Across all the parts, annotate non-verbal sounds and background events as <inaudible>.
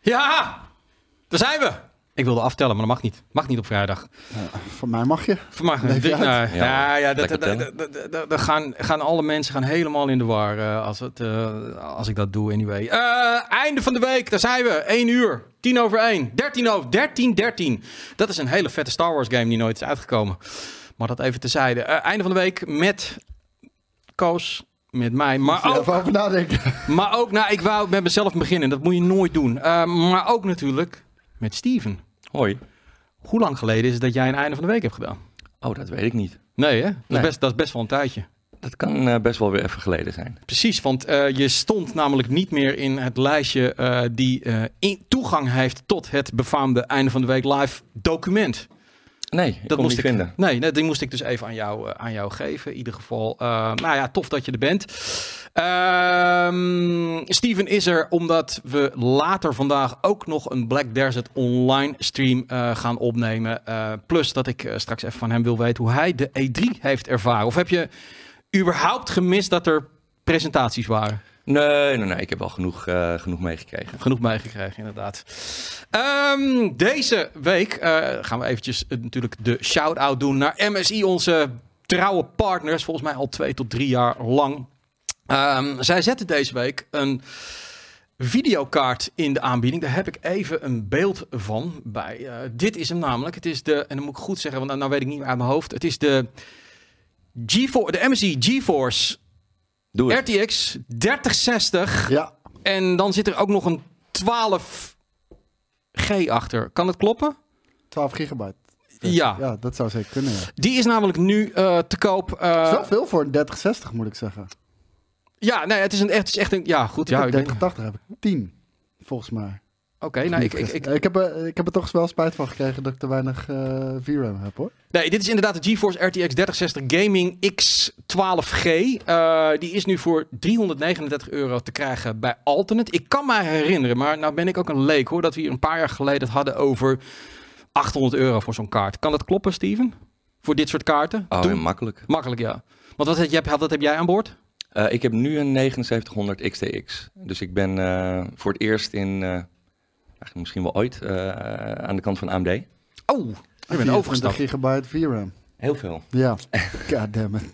Ja, daar zijn we. Ik wilde aftellen, maar dat mag niet. Mag niet op vrijdag. Voor mij mag je. Voor mij, Leef je nou, Ja, ja, ja, dat, lekker dat, dat, dat- dat- dat gaan, gaan alle mensen gaan helemaal in de war eh, als, het, eh, als ik dat doe anyway. Eh, einde van de week, daar zijn we. 1 uur, 10 over 1, 13 over 13, 13. Dat is een hele vette Star Wars game die nooit is uitgekomen. Maar dat even tezijde. Eh, einde van de week met Koos, met mij, maar Ja, ook even over nadenken. <laughs> maar ook, nou, ik wou met mezelf beginnen. Dat moet je nooit doen. Uh, maar ook natuurlijk met Steven. Hoi. Hoe lang geleden is het dat jij een einde van de week hebt gedaan? Oh, dat weet ik niet. Nee, hè? Dat, Nee. Is, best, dat is best wel een tijdje. Dat kan eh, best wel weer even geleden zijn. Precies, want uh, je stond namelijk niet meer in het lijstje uh, die uh, in toegang heeft tot het befaamde einde van de week live document. Nee, ik dat moest ik vinden. Nee, nee, die moest ik dus even aan jou, uh, aan jou geven. In ieder geval, uh, nou ja, tof dat je er bent. Uh, Steven is er omdat we later vandaag ook nog een Black Desert online stream uh, gaan opnemen. Plus dat ik straks even van hem wil weten hoe hij de E3 heeft ervaren. Of heb je überhaupt gemist dat er presentaties waren? Nee, nee, nee. Ik heb wel genoeg, uh, genoeg meegekregen. Genoeg meegekregen, inderdaad. Um, deze week uh, gaan we eventjes uh, natuurlijk de shout-out doen naar MSI, onze trouwe partners. Volgens mij al twee tot drie jaar lang. Um, zij zetten deze week een videokaart in de aanbieding. Daar heb ik even een beeld van bij. Dit is hem namelijk. Het is de, en dan moet ik goed zeggen, want nou, nou weet ik niet meer uit mijn hoofd. Het is de, GeForce, de MSI GeForce Doe het. RTX 3060. Ja. En dan zit er ook nog een 12G achter. Kan het kloppen? 12 gigabyte. Ja. Ja, dat zou zeker kunnen, ja. Die is namelijk nu uh, te koop. Uh, Dat is wel veel voor een 3060, moet ik zeggen. Ja, nee, het is, een, het is echt een... Ja, goed. Ik ja, heb ik 3080 heb ik 10, volgens mij. Oké, okay, nou, ik, ik, ik, ik, heb, er, ik heb er toch wel spijt van gekregen dat ik te weinig uh, VRAM heb, hoor. Nee, dit is inderdaad de GeForce RTX 3060 Gaming X12G. Uh, die is nu voor 339 euro te krijgen bij Alternate. Ik kan me herinneren, maar nou ben ik ook een leek hoor, dat we hier een paar jaar geleden het hadden over 800 euro voor zo'n kaart. Kan dat kloppen, Steven? Voor dit soort kaarten? Oh, ja, makkelijk. Makkelijk, ja. Want wat heb, je, wat heb jij aan boord? Uh, ik heb nu een 7900 XTX. Dus ik ben uh, voor het eerst in, uh, eigenlijk misschien wel ooit, aan de kant van AMD. Oh, je bent overgestapt. gigabyte VRAM. Heel veel. Ja, <laughs> goddammit.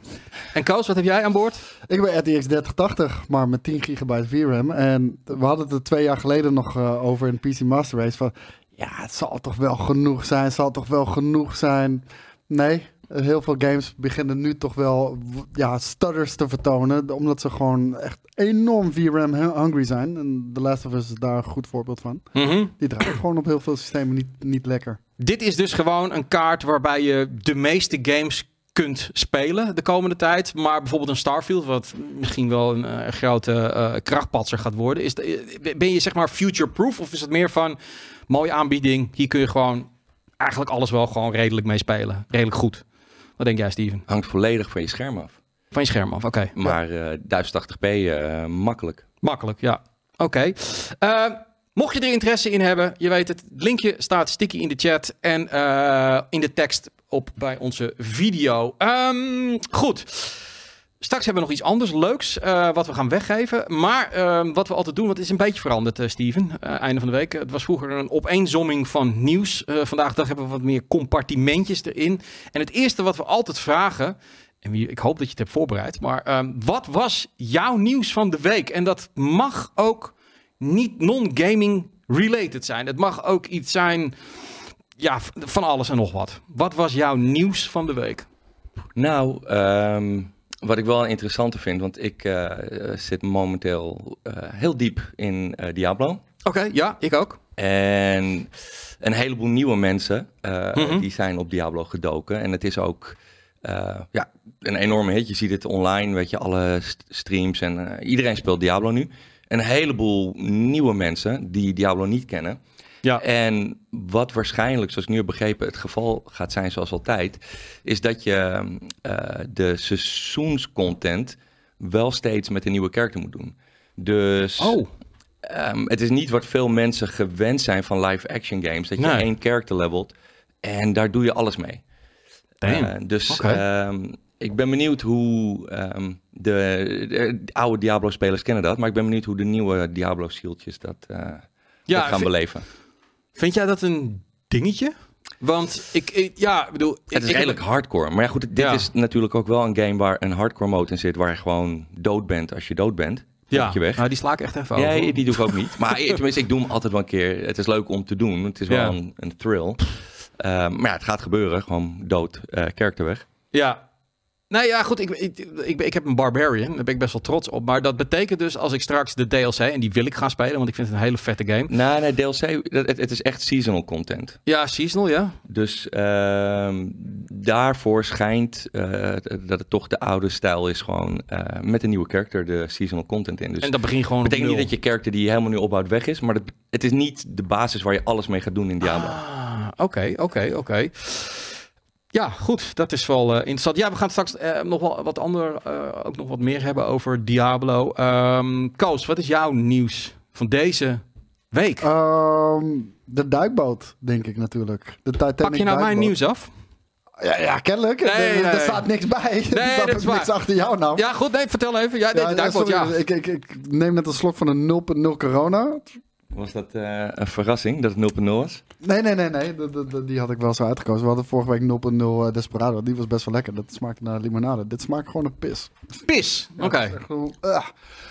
En Koos, wat heb jij aan boord? Ik ben RTX 3080, maar met 10 gigabyte VRAM. En we hadden het er twee jaar geleden nog uh, over in PC Master Race van... Ja, het zal toch wel genoeg zijn, het zal toch wel genoeg zijn. Nee, heel veel games beginnen nu toch wel ja, stutters te vertonen. Omdat ze gewoon echt enorm VRAM hungry zijn. En The Last of Us is daar een goed voorbeeld van. Mm -hmm. Die draait <clears throat> gewoon op heel veel systemen niet, niet lekker. Dit is dus gewoon een kaart waarbij je de meeste games kunt spelen de komende tijd. Maar bijvoorbeeld een Starfield, wat misschien wel een uh, grote uh, krachtpatser gaat worden. Is de, ben je zeg maar future-proof? Of is het meer van mooie aanbieding? Hier kun je gewoon eigenlijk alles wel gewoon redelijk mee spelen. Redelijk goed. Wat denk jij, Steven? Hangt volledig van je scherm af. Van je scherm af, oké. Okay. Maar uh, 1080p uh, makkelijk. Makkelijk, ja. Oké. Okay. Uh, mocht je er interesse in hebben, je weet het, het linkje staat sticky in de chat en in de tekst op bij onze video. Um, goed. Straks hebben we nog iets anders leuks uh, wat we gaan weggeven. Maar uh, wat we altijd doen, het is een beetje veranderd, uh, Steven. einde van de week. Het was vroeger een opeenzomming van nieuws. Eh, vandaag dag hebben we wat meer compartimentjes erin. En het eerste wat we altijd vragen. En ik hoop dat je het hebt voorbereid. Maar uh, wat was jouw nieuws van de week? En dat mag ook niet non-gaming related zijn. Het mag ook iets zijn. Ja, van alles en nog wat. Wat was jouw nieuws van de week? Nou, um, wat ik wel een interessante vind, want ik uh, zit momenteel uh, heel diep in uh, Diablo. Oké, okay, ja, ik ook. En een heleboel nieuwe mensen, mm -hmm. die zijn op Diablo gedoken. En het is ook ja, een enorme hit. Je ziet het online, weet je, alle st streams en iedereen speelt Diablo nu. Een heleboel nieuwe mensen die Diablo niet kennen. Ja. En wat waarschijnlijk, zoals ik nu heb begrepen, het geval gaat zijn zoals altijd, is dat je uh, de seizoenscontent wel steeds met een nieuwe karakter moet doen. Dus oh. um, het is niet wat veel mensen gewend zijn van live-action games, dat je nee. één karakter levelt en daar doe je alles mee. Uh, dus okay. um, ik ben benieuwd hoe um, de, de, oude Diablo-spelers kennen dat, maar ik ben benieuwd hoe de nieuwe Diablo-zieltjes dat... Uh, dat gaan beleven. Vind jij dat een dingetje? Want ik, ik- ja, ik bedoel... ik- Het is ik- redelijk hardcore. Maar ja, goed, dit Ja. is natuurlijk ook wel een game waar een hardcore mode in zit, waar je gewoon dood bent als je dood bent. Ja, je weg. nou, die sla ik echt even Ja, over. die doe ik ook niet. Maar tenminste, ik doe hem altijd wel een keer. Het is leuk om te doen. Het is wel Ja. een, een thrill. Eh, maar ja, het gaat gebeuren. Gewoon dood, eh kerk weg. Ja. Nee, ja, goed. Ik, ik, ik, ik heb een Barbarian. Daar ben ik best wel trots op. Maar dat betekent dus als ik straks de DLC, en die wil ik gaan spelen, want ik vind het een hele vette game. Nee, nee, DLC, het, het is echt seasonal content. Ja, seasonal, ja. Dus ehm, daarvoor schijnt eh, dat het toch de oude stijl is. Gewoon eh, met een nieuwe character de seasonal content in. Dus En dat begint gewoon Dat betekent niet dat je character die je helemaal nu opbouwt weg is. Maar het, het is niet de basis waar je alles mee gaat doen in Diablo. Ah, Oké, oké, oké. Ja, goed. Dat is wel eh, interessant. Ja, we gaan straks eh, nog wel wat ander, eh, ook nog wat meer hebben over Diablo. Ehm Koos, wat is jouw nieuws van deze week? Ehm, de duikboot, denk ik natuurlijk. De Titanic Pak je nou mijn nieuws af? Ja, ja kennelijk. Nee, er, er nee. staat niks bij. <laughs> er staat dat ook is waar. niks achter jouw naam. Ja, goed. Nee, vertel even. Ja, nee, Ja, de ja, duikboot, ja. sorry, Ik, ik, ik neem net een slok van een 0.0 corona. Was dat eh, een verrassing dat het 0.0 was? Nee, nee, nee, nee. De- de- de- die had ik wel zo uitgekozen. We hadden vorige week 0.0 Desperado. Die was best wel lekker. Dat smaakte naar limonade. Dit smaakt gewoon een pis. Pis. Oké. Ja, ugh.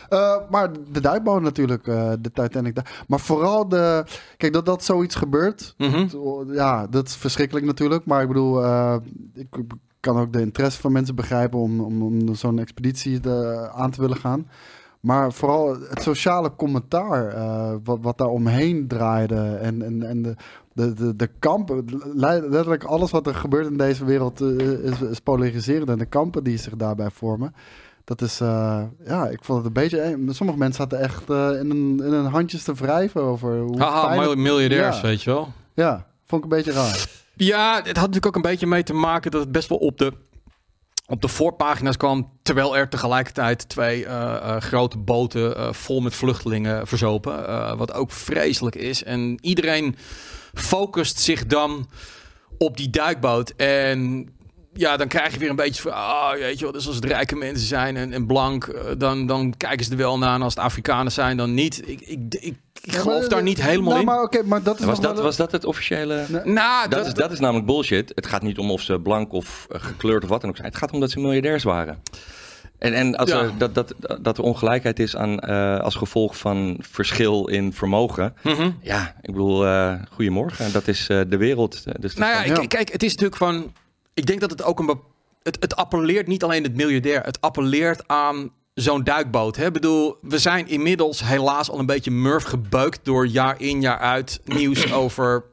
Eh, maar de duikboot natuurlijk, eh, de Titanic. Maar vooral de... Kijk, dat dat zoiets gebeurt, Mhm. ja, dat is verschrikkelijk natuurlijk. Maar ik bedoel, eh, ik kan ook de interesse van mensen begrijpen om, om, om zo'n expeditie te- aan te willen gaan. Maar vooral het sociale commentaar, eh, wat, wat daar omheen draaide. En, en, en de, de, de, de kampen, le- letterlijk alles wat er gebeurt in deze wereld eh, is, is polariserend. En de kampen die zich daarbij vormen. Dat is, eh, ja, ik vond het een beetje... Sommige mensen zaten echt eh, in, een, in hun handjes te wrijven over hoe Haha, het- miljardairs, Ja. weet je wel. Ja, vond ik een beetje raar. Ja, het had natuurlijk ook een beetje mee te maken dat het best wel op de, op de voorpagina's kwam. Terwijl er tegelijkertijd twee eh, eh, grote boten eh, vol met vluchtelingen verzopen. wat ook vreselijk is. En iedereen focust zich dan op die duikboot. En ja, dan krijg je weer een beetje van, ah, weet je wel, dus als het rijke mensen zijn en, en blank, eh, dan, dan kijken ze er wel naar. En als het Afrikanen zijn, dan niet. Ik, ik, ik, ik Ja, geloof maar- daar niet helemaal nou, in. Maar oké, maar dat is Was dat, wel- was dat het officiële... nou, Dat is, dat is namelijk bullshit. Het gaat niet om of ze blank of eh, gekleurd of wat dan ook zijn. Het gaat om dat ze miljardairs waren. En, en als Ja. er, dat, dat, dat er ongelijkheid is aan, eh, als gevolg van verschil in vermogen. Mhm. Ja, ik bedoel, eh goedemorgen. Dat is eh, de wereld. Dus Nou ja, Ja. ik- kijk, het is natuurlijk van. Ik denk dat het ook een. Het, het appelleert niet alleen het miljardair. Het appelleert aan zo'n duikboot. Hè? Ik bedoel, we zijn inmiddels helaas al een beetje murf gebeukt door jaar in jaar uit nieuws <clears throat> over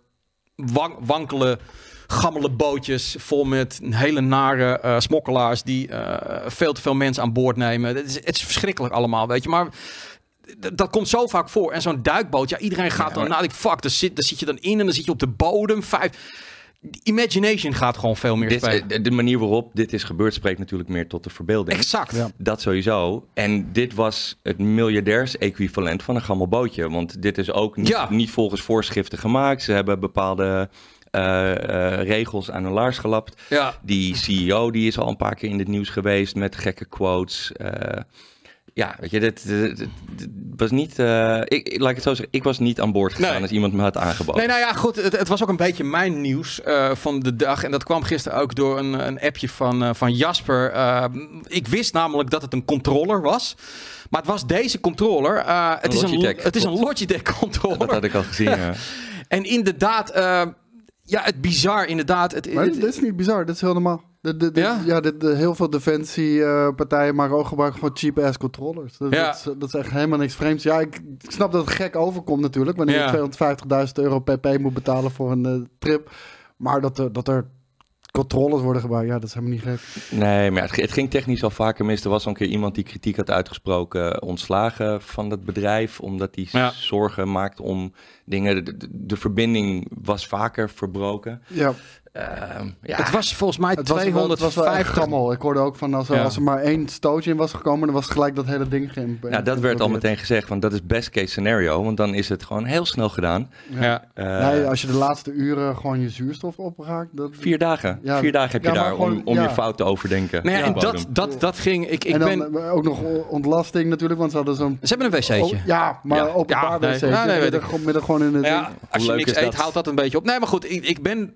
wan- wankele, gammele bootjes vol met hele nare eh, smokkelaars die eh, veel te veel mensen aan boord nemen. Het is, het is verschrikkelijk allemaal, weet je. Maar dat komt zo vaak voor. En zo'n duikboot, ja, iedereen gaat Ja, dan, nou, fuck, daar zit, daar zit je dan in en dan zit je op de bodem. Vijf. Imagination gaat gewoon veel meer Dit, spelen. eh, de, manier waarop dit is gebeurd spreekt natuurlijk meer tot de verbeelding. Exact. Ja. Dat sowieso. En dit was het miljardairs-equivalent van een gammel bootje. Want dit is ook niet, Ja. niet volgens voorschriften gemaakt. Ze hebben bepaalde eh, eh, regels aan hun laars gelapt. Ja. Die CEO die is al een paar keer in het nieuws geweest met gekke quotes. Eh, ja, weet je, dit, dit- dit- dit was niet... eh, ik, laat ik het zo zeggen, ik was niet aan boord gegaan Nee. als iemand me had aangeboden. Nee, nou ja, goed. Het, het was ook een beetje mijn nieuws eh, van de dag. En dat kwam gisteren ook door een, een appje van, eh, van Jasper. Eh, ik wist namelijk dat het een controller was. Maar het was deze controller. Eh, het, is een, Logitech, het is een. Logitech controller. Dat had ik al gezien, ja. <laughs> En inderdaad, eh, ja, het bizar inderdaad. Het, Maar het- dit is niet bizar, dit is heel normaal. De, de, de- Ja? ja, de, de- heel veel defensiepartijen maken ook gebruik van cheap-ass controllers. Dat, Ja. dat, is, dat is echt helemaal niks vreemds. Ja, ik, ik snap dat het gek overkomt natuurlijk, wanneer Ja. je 250.000 euro pp moet betalen voor een eh, trip. Maar dat er, dat er controllers worden gebruikt, ja, dat is helemaal niet gek. Nee, maar het, het ging technisch al vaker mis. Er was al een keer iemand die kritiek had uitgesproken, eh, ontslagen van dat bedrijf, omdat hij Ja. zorgen maakte om dingen. De, de, de verbinding was vaker verbroken. Ja, ja, Het was volgens mij Het was, wel- het was wel echt 250. gammel. Ik hoorde ook van als er, Ja. als er maar één stootje in was gekomen, dan was gelijk dat hele ding geen. nou, dat werd al meteen gezegd, want dat is best case scenario. Want dan is het gewoon heel snel gedaan. Ja. Eh, Nee, als je de laatste uren gewoon je zuurstof opraakt. Dat... Vier dagen. Ja, Vier dagen heb je ja, maar daar om, gewoon- om ja. je fout te overdenken. Ja, en op dat, dat, dat ging. Ik, ik en dan ben. eh, ook nog ontlasting natuurlijk, want ze hadden zo'n. Ze hebben een wc'tje. Oh, ja, maar Ja. openbaar Ja, nee. wc'tje. Ja, nee, weet ik. gewoon, in het als je niks eet, houdt dat een beetje op. Nee, maar goed, ik, ik ben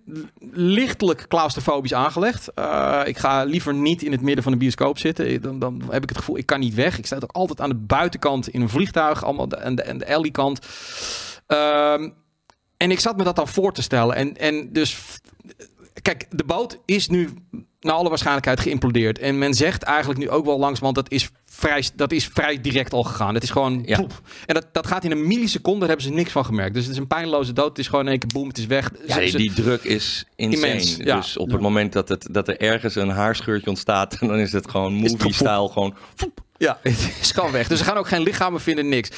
lichtelijk claustrofobisch aangelegd. Eh, ik ga liever niet in het midden van de bioscoop zitten. Dan, dan heb ik het gevoel, ik kan niet weg. Ik sta ook altijd aan de buitenkant in een vliegtuig, allemaal de, en de, en de alley-kant. Ehm, en ik zat me dat dan voor te stellen. En, en dus, kijk, de boot is nu naar alle waarschijnlijkheid geïmplodeerd. En men zegt eigenlijk nu ook wel langs, want dat is vrij, dat is vrij direct al gegaan. Het is gewoon Ja. poep. En dat, dat gaat in een milliseconde, daar hebben ze niks van gemerkt. Dus het is een pijnloze dood. Het is gewoon in één keer boem, het is weg. Ja, die, druk is insane. Immens, ja. Dus op het moment dat, het, dat er ergens een haarscheurtje ontstaat, <laughs> dan is het gewoon movie-style. Gewoon, Ja, het is gewoon weg. Dus ze gaan ook geen lichamen vinden, niks.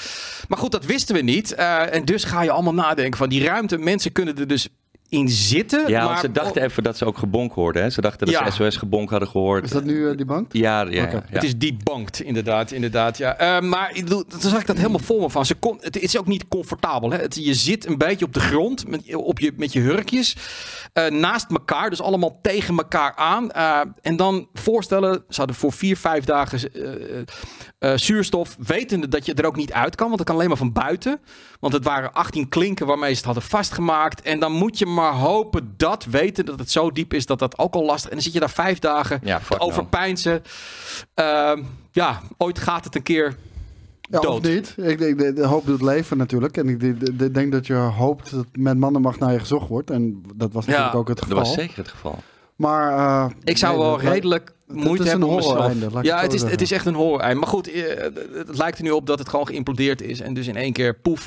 Maar goed, dat wisten we niet. Eh, en dus ga je allemaal nadenken van die ruimte. Mensen kunnen er dus in zitten. ja, maar want ze dachten even dat ze ook gebonk hoorden. Hè? Ze dachten dat Ja. ze SOS gebonk hadden gehoord. Is dat nu eh, die bank? Ja, ja. Het is debunked, inderdaad. inderdaad ja. Eh, maar toen zag ik dat helemaal vol me van. Ze kon, het is ook niet comfortabel. Hè? Het, je zit een beetje op de grond met, op je, met je hurkjes. eh, naast elkaar, dus allemaal tegen elkaar aan. Eh, en dan voorstellen, ze hadden voor vier, vijf dagen eh, eh, zuurstof. Wetende dat je er ook niet uit kan, want dat kan alleen maar van buiten. Want het waren 18 klinken waarmee ze het hadden vastgemaakt. En dan moet je maar hopen dat, weten dat het zo diep is, dat dat ook al lastig. En dan zit je daar vijf dagen Ja, te overpijnsen. Ehm, ja, ooit gaat het een keer Ja, dood. of niet. Ik, ik, ik hoop doet leven natuurlijk. En ik, ik- ik denk dat je hoopt dat met mannenmacht naar je gezocht wordt. En dat was natuurlijk ook het Dat geval. was zeker het geval. Maar eh, Ik zou nee, wel dat- redelijk moeite hebben om mezelf... Ja, het is, het is echt een horror Maar goed, eh, het lijkt er nu op dat het gewoon geïmplodeerd is. En dus in één keer poef.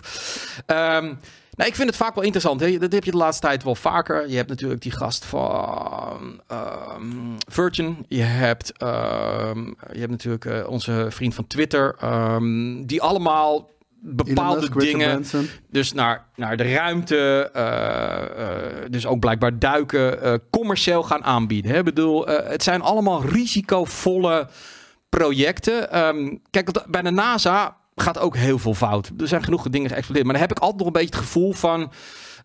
Ehm, nou, ik vind het vaak wel interessant. Hè? Dat heb je de laatste tijd wel vaker. Je hebt natuurlijk die gast van ehm, Virgin. Je hebt, ehm, je hebt natuurlijk eh, onze vriend van Twitter. ehm, die allemaal bepaalde Musk, dingen... Dus naar, naar de ruimte, eh, eh, dus ook blijkbaar duiken, commercieel gaan aanbieden. Hè? Ik bedoel, het zijn allemaal risicovolle projecten. Kijk, bij de NASA gaat ook heel veel fout. Er zijn genoeg dingen geëxplodeerd. Maar dan heb ik altijd nog een beetje het gevoel van...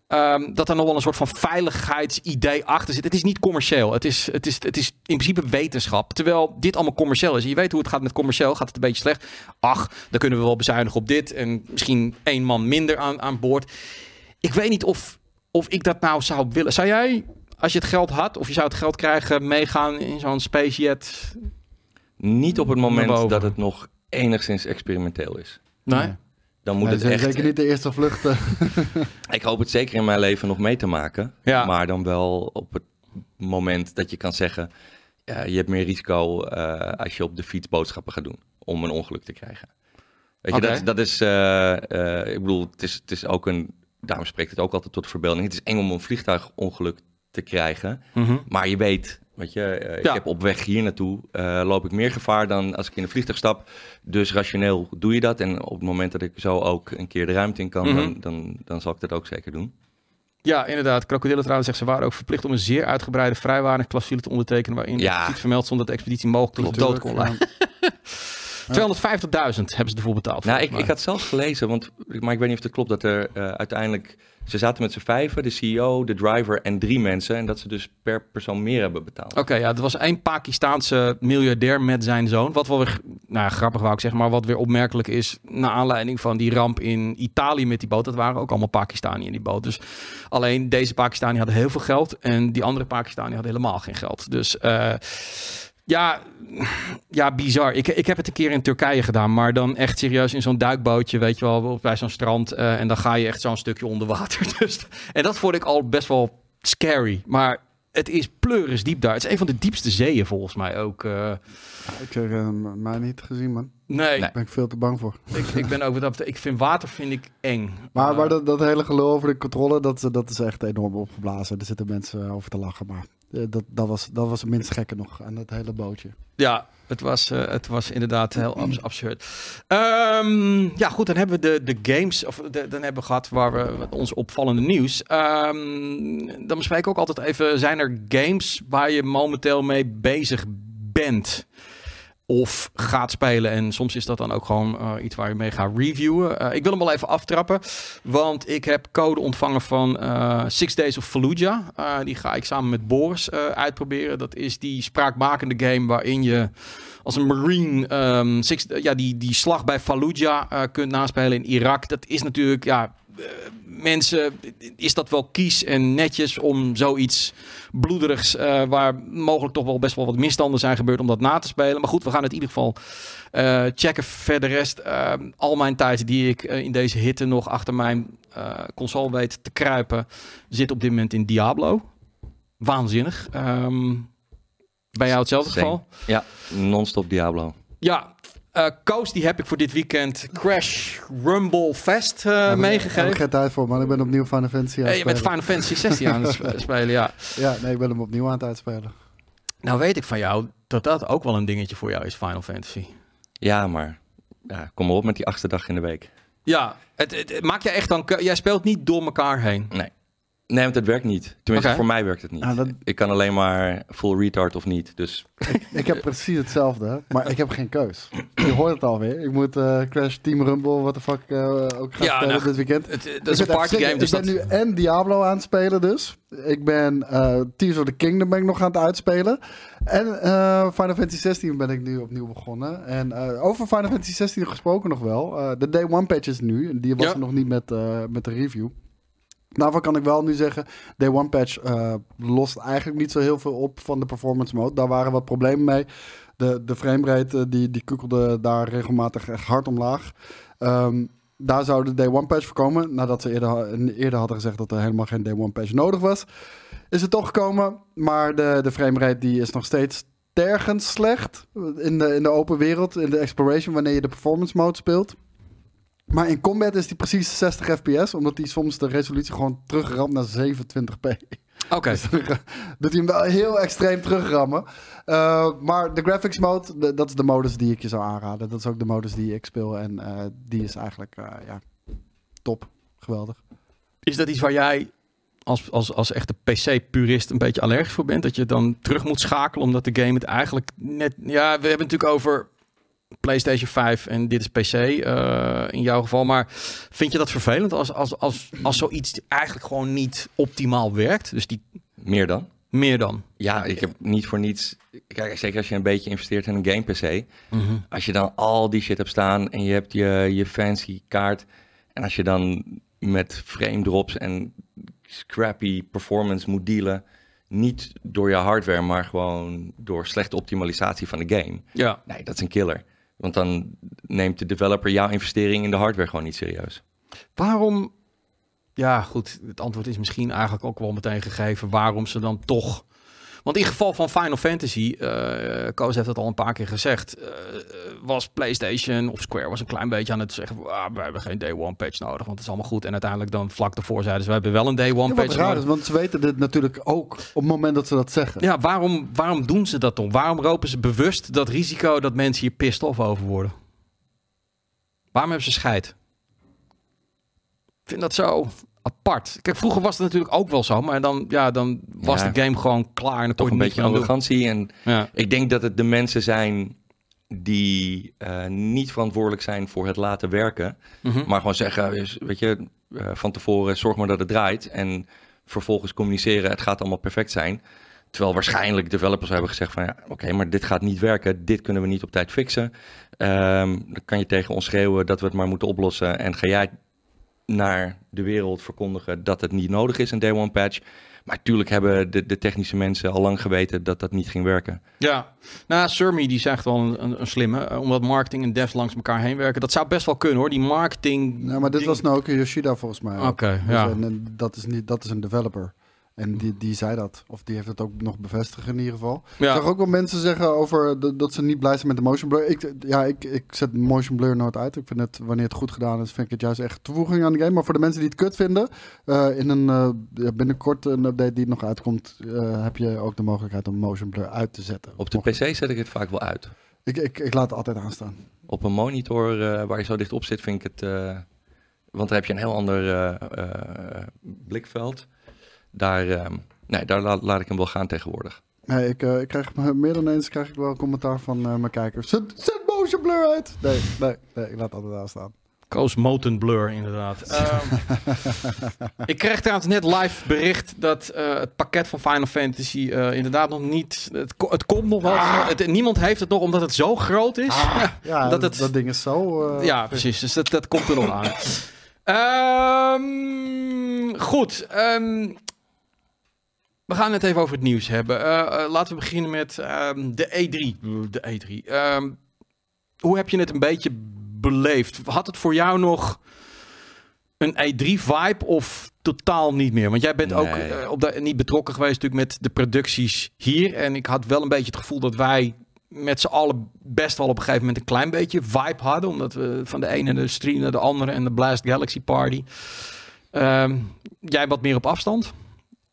ehm, dat er nog wel een soort van veiligheidsidee achter zit. Het is niet commercieel. Het is, het is, het is in principe wetenschap. Terwijl dit allemaal commercieel is. En je weet hoe het gaat met commercieel. Gaat het een beetje slecht? Ach, dan kunnen we wel bezuinigen op dit. En misschien één man minder aan, aan boord. Ik weet niet of, of ik dat nou zou willen. Zou jij, als je het geld had... of je zou het geld krijgen... meegaan in zo'n spacejet? Niet op het moment dat het nog enigszins experimenteel is. Nee? Dan moet Nee, het echt... Zeker niet de eerste vluchten. <laughs> Ik hoop het zeker in mijn leven nog mee te maken. Ja. Maar dan wel op het moment dat je kan zeggen... ja, je hebt meer risico eh, als je op de fiets boodschappen gaat doen. Om een ongeluk te krijgen. Weet je, dat, dat is... eh, eh, ik bedoel, het is, het is ook een... Daarom spreekt het ook altijd tot de verbeelding. Het is eng om een vliegtuigongeluk te krijgen. Mhm. Maar je weet, weet je, eh, ik Ja. heb op weg hier naartoe eh, loop ik meer gevaar dan als ik in een vliegtuig stap. Dus rationeel doe je dat. En op het moment dat ik zo ook een keer de ruimte in kan, Mhm. dan, dan, dan zal ik dat ook zeker doen. Ja, inderdaad. Krokodillen trouwens zegt ze waren ook verplicht om een zeer uitgebreide vrijwaringsclausule te ondertekenen waarin Ja. vermeld stond dat de expeditie mogelijk tot dood kon. Ja. 250.000 <laughs> hebben ze ervoor betaald. Nou, ik, ik had zelfs gelezen, want, maar ik weet niet of het klopt, dat er eh, uiteindelijk... Ze zaten met z'n vijven, de CEO, de driver en drie mensen. En dat ze dus per persoon meer hebben betaald. Oké, ja, er was één Pakistaanse miljardair met zijn zoon. Wat wel weer, nou grappig wou ik zeggen, maar wat weer opmerkelijk is... naar aanleiding van die ramp in Italië met die boot. Dat waren ook allemaal Pakistani in die boot. Dus alleen deze Pakistani hadden heel veel geld... en die andere Pakistani hadden helemaal geen geld. Dus eh, ja, ja, bizar. Ik, ik heb het een keer in Turkije gedaan... maar dan echt serieus in zo'n duikbootje, weet je wel... bij zo'n strand eh, en dan ga je echt zo'n stukje onder water. <laughs> Dus, en dat vond ik al best wel scary. Maar het is pleuris diep daar. Het is een van de diepste zeeën volgens mij ook. eh. Ik heb eh, mij niet gezien, man. nee. Daar ben ik veel te bang voor. Ik, ik ben ook wat Ik vind water vind ik eng. Maar, maar dat, dat hele gelul over de controle, dat, dat is echt enorm opgeblazen. Er zitten mensen over te lachen. Maar dat, dat, was, dat was het minst gekke nog aan het hele bootje. Ja, het was, eh, het was inderdaad heel abs- absurd. Ehm, ja, goed, dan hebben we de, de games, of de, dan hebben we gehad waar we ons opvallende nieuws. Ehm, dan bespreek ik ook altijd even, zijn er games waar je momenteel mee bezig bent? Of gaat spelen. En soms is dat dan ook gewoon eh, iets waar je mee gaat reviewen. Eh, ik wil hem wel even aftrappen. Want ik heb code ontvangen van eh, Six Days of Fallujah. Die ga ik samen met Boris uitproberen. Dat is die spraakmakende game waarin je als een marine ehm, six, ja, die, die slag bij Fallujah kunt naspelen in Irak. Dat is natuurlijk, ja, mensen, is dat wel kies en netjes om zoiets bloederigs, eh, waar mogelijk toch wel best wel wat misstanden zijn gebeurd, om dat na te spelen. Maar goed, we gaan het in ieder geval eh, checken. Verder rest, eh, al mijn tijd die ik eh, in deze hitte nog achter mijn eh, console weet te kruipen, zit op dit moment in Diablo. Waanzinnig. Ehm, bij jou hetzelfde Same. geval? Ja, non-stop Diablo. Ja, eh Koos die heb ik voor dit weekend Crash Rumble Fest eh, Daar heb ik- meegegeven. heb ik geen tijd voor, man. Ik ben opnieuw Final Fantasy aan Hey, het je bent. Final Fantasy 16 aan het sp- <laughs> spelen, ja. Ja, nee, ik ben hem opnieuw aan het uitspelen. Nou weet ik van jou dat dat ook wel een dingetje voor jou is, Final Fantasy. Ja, maar ja, kom maar op met die achtste dag in de week. Ja, het, het, maak je echt dan... Jij speelt niet door elkaar heen. Nee. Nee, want het werkt niet. Tenminste, voor mij werkt het niet. Ah, dat- Ik kan alleen maar full retard of niet. Dus Ik heb precies hetzelfde, maar ik heb geen keus. Je hoort het alweer. Ik moet eh, Crash Team Rumble, what the fuck, eh, ook gaan Ja, spelen nou, dit weekend. Het, het- dat is een partygame, sick. dus ik ben dat... nu en Diablo aan het spelen dus. Ik ben eh Tears of the Kingdom ben ik nog aan het uitspelen. En eh, Final Fantasy 16 ben ik nu opnieuw begonnen. En eh, over Final Fantasy 16 gesproken nog wel. Eh, de Day One patch is nu. Die was Ja. er nog niet met, eh, met de review. Daarvan kan ik wel nu zeggen, Day One patch eh, lost eigenlijk niet zo heel veel op van de performance mode. Daar waren wat problemen mee. De, de framerate die, die kukkelde daar regelmatig echt hard omlaag. Ehm, daar zou de Day One patch voor komen. Nadat ze eerder, eerder hadden gezegd dat er helemaal geen Day One patch nodig was. Is het toch gekomen. Maar de, de framerate die is nog steeds tergend slecht. In de, in de open wereld, in de exploration, wanneer je de performance mode speelt. Maar in combat is die precies 60 fps. Omdat die soms de resolutie gewoon terugramt naar 27p. Oké, Dus dan doet hij hem wel heel extreem terugrammen. Eh, maar de graphics mode, de- dat is de modus die ik je zou aanraden. Dat is ook de modus die ik speel. En eh, die is eigenlijk eh, ja, top. Geweldig. is dat iets waar jij als, als, als echte PC-purist een beetje allergisch voor bent? Dat je dan terug moet schakelen omdat de game het eigenlijk net... Ja, we hebben het natuurlijk over PlayStation 5 en dit is PC eh, in jouw geval. Maar vind je dat vervelend als, als, als, als zoiets eigenlijk gewoon niet optimaal werkt? Dus die meer dan. meer dan? Ja, ik heb niet voor niets... Kijk, zeker als je een beetje investeert in een game PC. Als je dan al die shit hebt staan en je hebt je, je fancy kaart. En als je dan met frame drops en scrappy performance moet dealen. Niet door je hardware, maar gewoon door slechte optimalisatie van de game. Ja. Nee, dat is een killer. Want dan neemt de developer jouw investering in de hardware gewoon niet serieus. Waarom? Ja, goed. Het antwoord is misschien eigenlijk ook wel meteen gegeven. Waarom ze dan toch. Want in geval van Final Fantasy, eh Koos heeft het al een paar keer gezegd, eh, was PlayStation of Square was een klein beetje aan het zeggen, ah, we hebben geen day one patch nodig, want het is allemaal goed. En uiteindelijk dan vlak daarvoor zeiden ze, we hebben wel een day one Ja, wat patch raar nodig. is, want ze weten dit natuurlijk ook op het moment dat ze dat zeggen. Ja, waarom, waarom doen ze dat dan? Waarom ropen ze bewust dat risico dat mensen hier pissed off over worden? Waarom hebben ze scheid? Ik vind dat zo apart. Kijk, vroeger was het natuurlijk ook wel zo, maar dan, ja, dan was Ja. de game gewoon klaar en dan Toch een beetje arrogantie. En. Ja. ik denk dat het de mensen zijn die eh, niet verantwoordelijk zijn voor het laten werken. Mhm. Maar gewoon zeggen, weet je, eh, van tevoren zorg maar dat het draait. En vervolgens communiceren, het gaat allemaal perfect zijn. Terwijl waarschijnlijk developers hebben gezegd van, ja, oké, maar dit gaat niet werken. Dit kunnen we niet op tijd fixen. Ehm, dan kan je tegen ons schreeuwen dat we het maar moeten oplossen. En ga jij naar de wereld verkondigen dat het niet nodig is, een day one patch. Maar natuurlijk hebben de, de technische mensen al lang geweten dat dat niet ging werken. Ja, nou, Surmy die zegt wel een, een, een slimme, eh, omdat marketing en devs langs elkaar heen werken. Dat zou best wel kunnen hoor, die marketing... Ja, maar dit ding- was nou ook Yoshida volgens mij. Oké, Dus, ja. en, en dat, is niet, dat is een developer. En die, die zei dat. Of die heeft het ook nog bevestigd in ieder geval. Ja. Ik zag ook wel mensen zeggen over de- dat ze niet blij zijn met de motion blur. Ik, ja, ik, ik zet motion blur nooit uit. Ik vind het, wanneer het goed gedaan is, vind ik het juist echt toevoeging aan de game. Maar voor de mensen die het kut vinden, eh, in een, eh, binnenkort een update die nog uitkomt, eh, heb je ook de mogelijkheid om motion blur uit te zetten. Op de Mocht- PC zet ik het vaak wel uit. Ik, ik, ik laat het altijd aanstaan. Op een monitor waar je zo dicht op zit, vind ik het. want dan heb je een heel ander blikveld. Daar, eh, nee, daar la- laat ik hem wel gaan tegenwoordig. Nee, ik, eh, ik krijg meer dan eens krijg ik wel commentaar van eh, mijn kijkers. Zet, zet motion blur uit! Nee, nee, nee, ik laat het altijd aanstaan. Koos Moten Blur, inderdaad. <laughs> Ehm, ik kreeg trouwens net live bericht dat eh, het pakket van Final Fantasy eh, inderdaad nog niet... Het, ko- het komt nog wel. Het, niemand heeft het nog omdat het zo groot is. <laughs> Ja, Dat dat, het- dat ding is zo... eh, ja, precies. Dus dat, dat komt er nog aan. <laughs> Ehm, goed. ehm, we gaan het even over het nieuws hebben. Eh, eh, laten we beginnen met ehm, de E3. De E3. Ehm, hoe heb je het een beetje beleefd? Had het voor jou nog een E3-vibe of totaal niet meer? Want jij bent ook Nee. eh, op de, niet betrokken geweest natuurlijk met de producties hier. En ik had wel een beetje het gevoel dat wij met z'n allen best wel op een gegeven moment een klein beetje vibe hadden. Omdat we van de ene de stream naar de andere en de Blast Galaxy Party. Ehm, jij wat meer op afstand?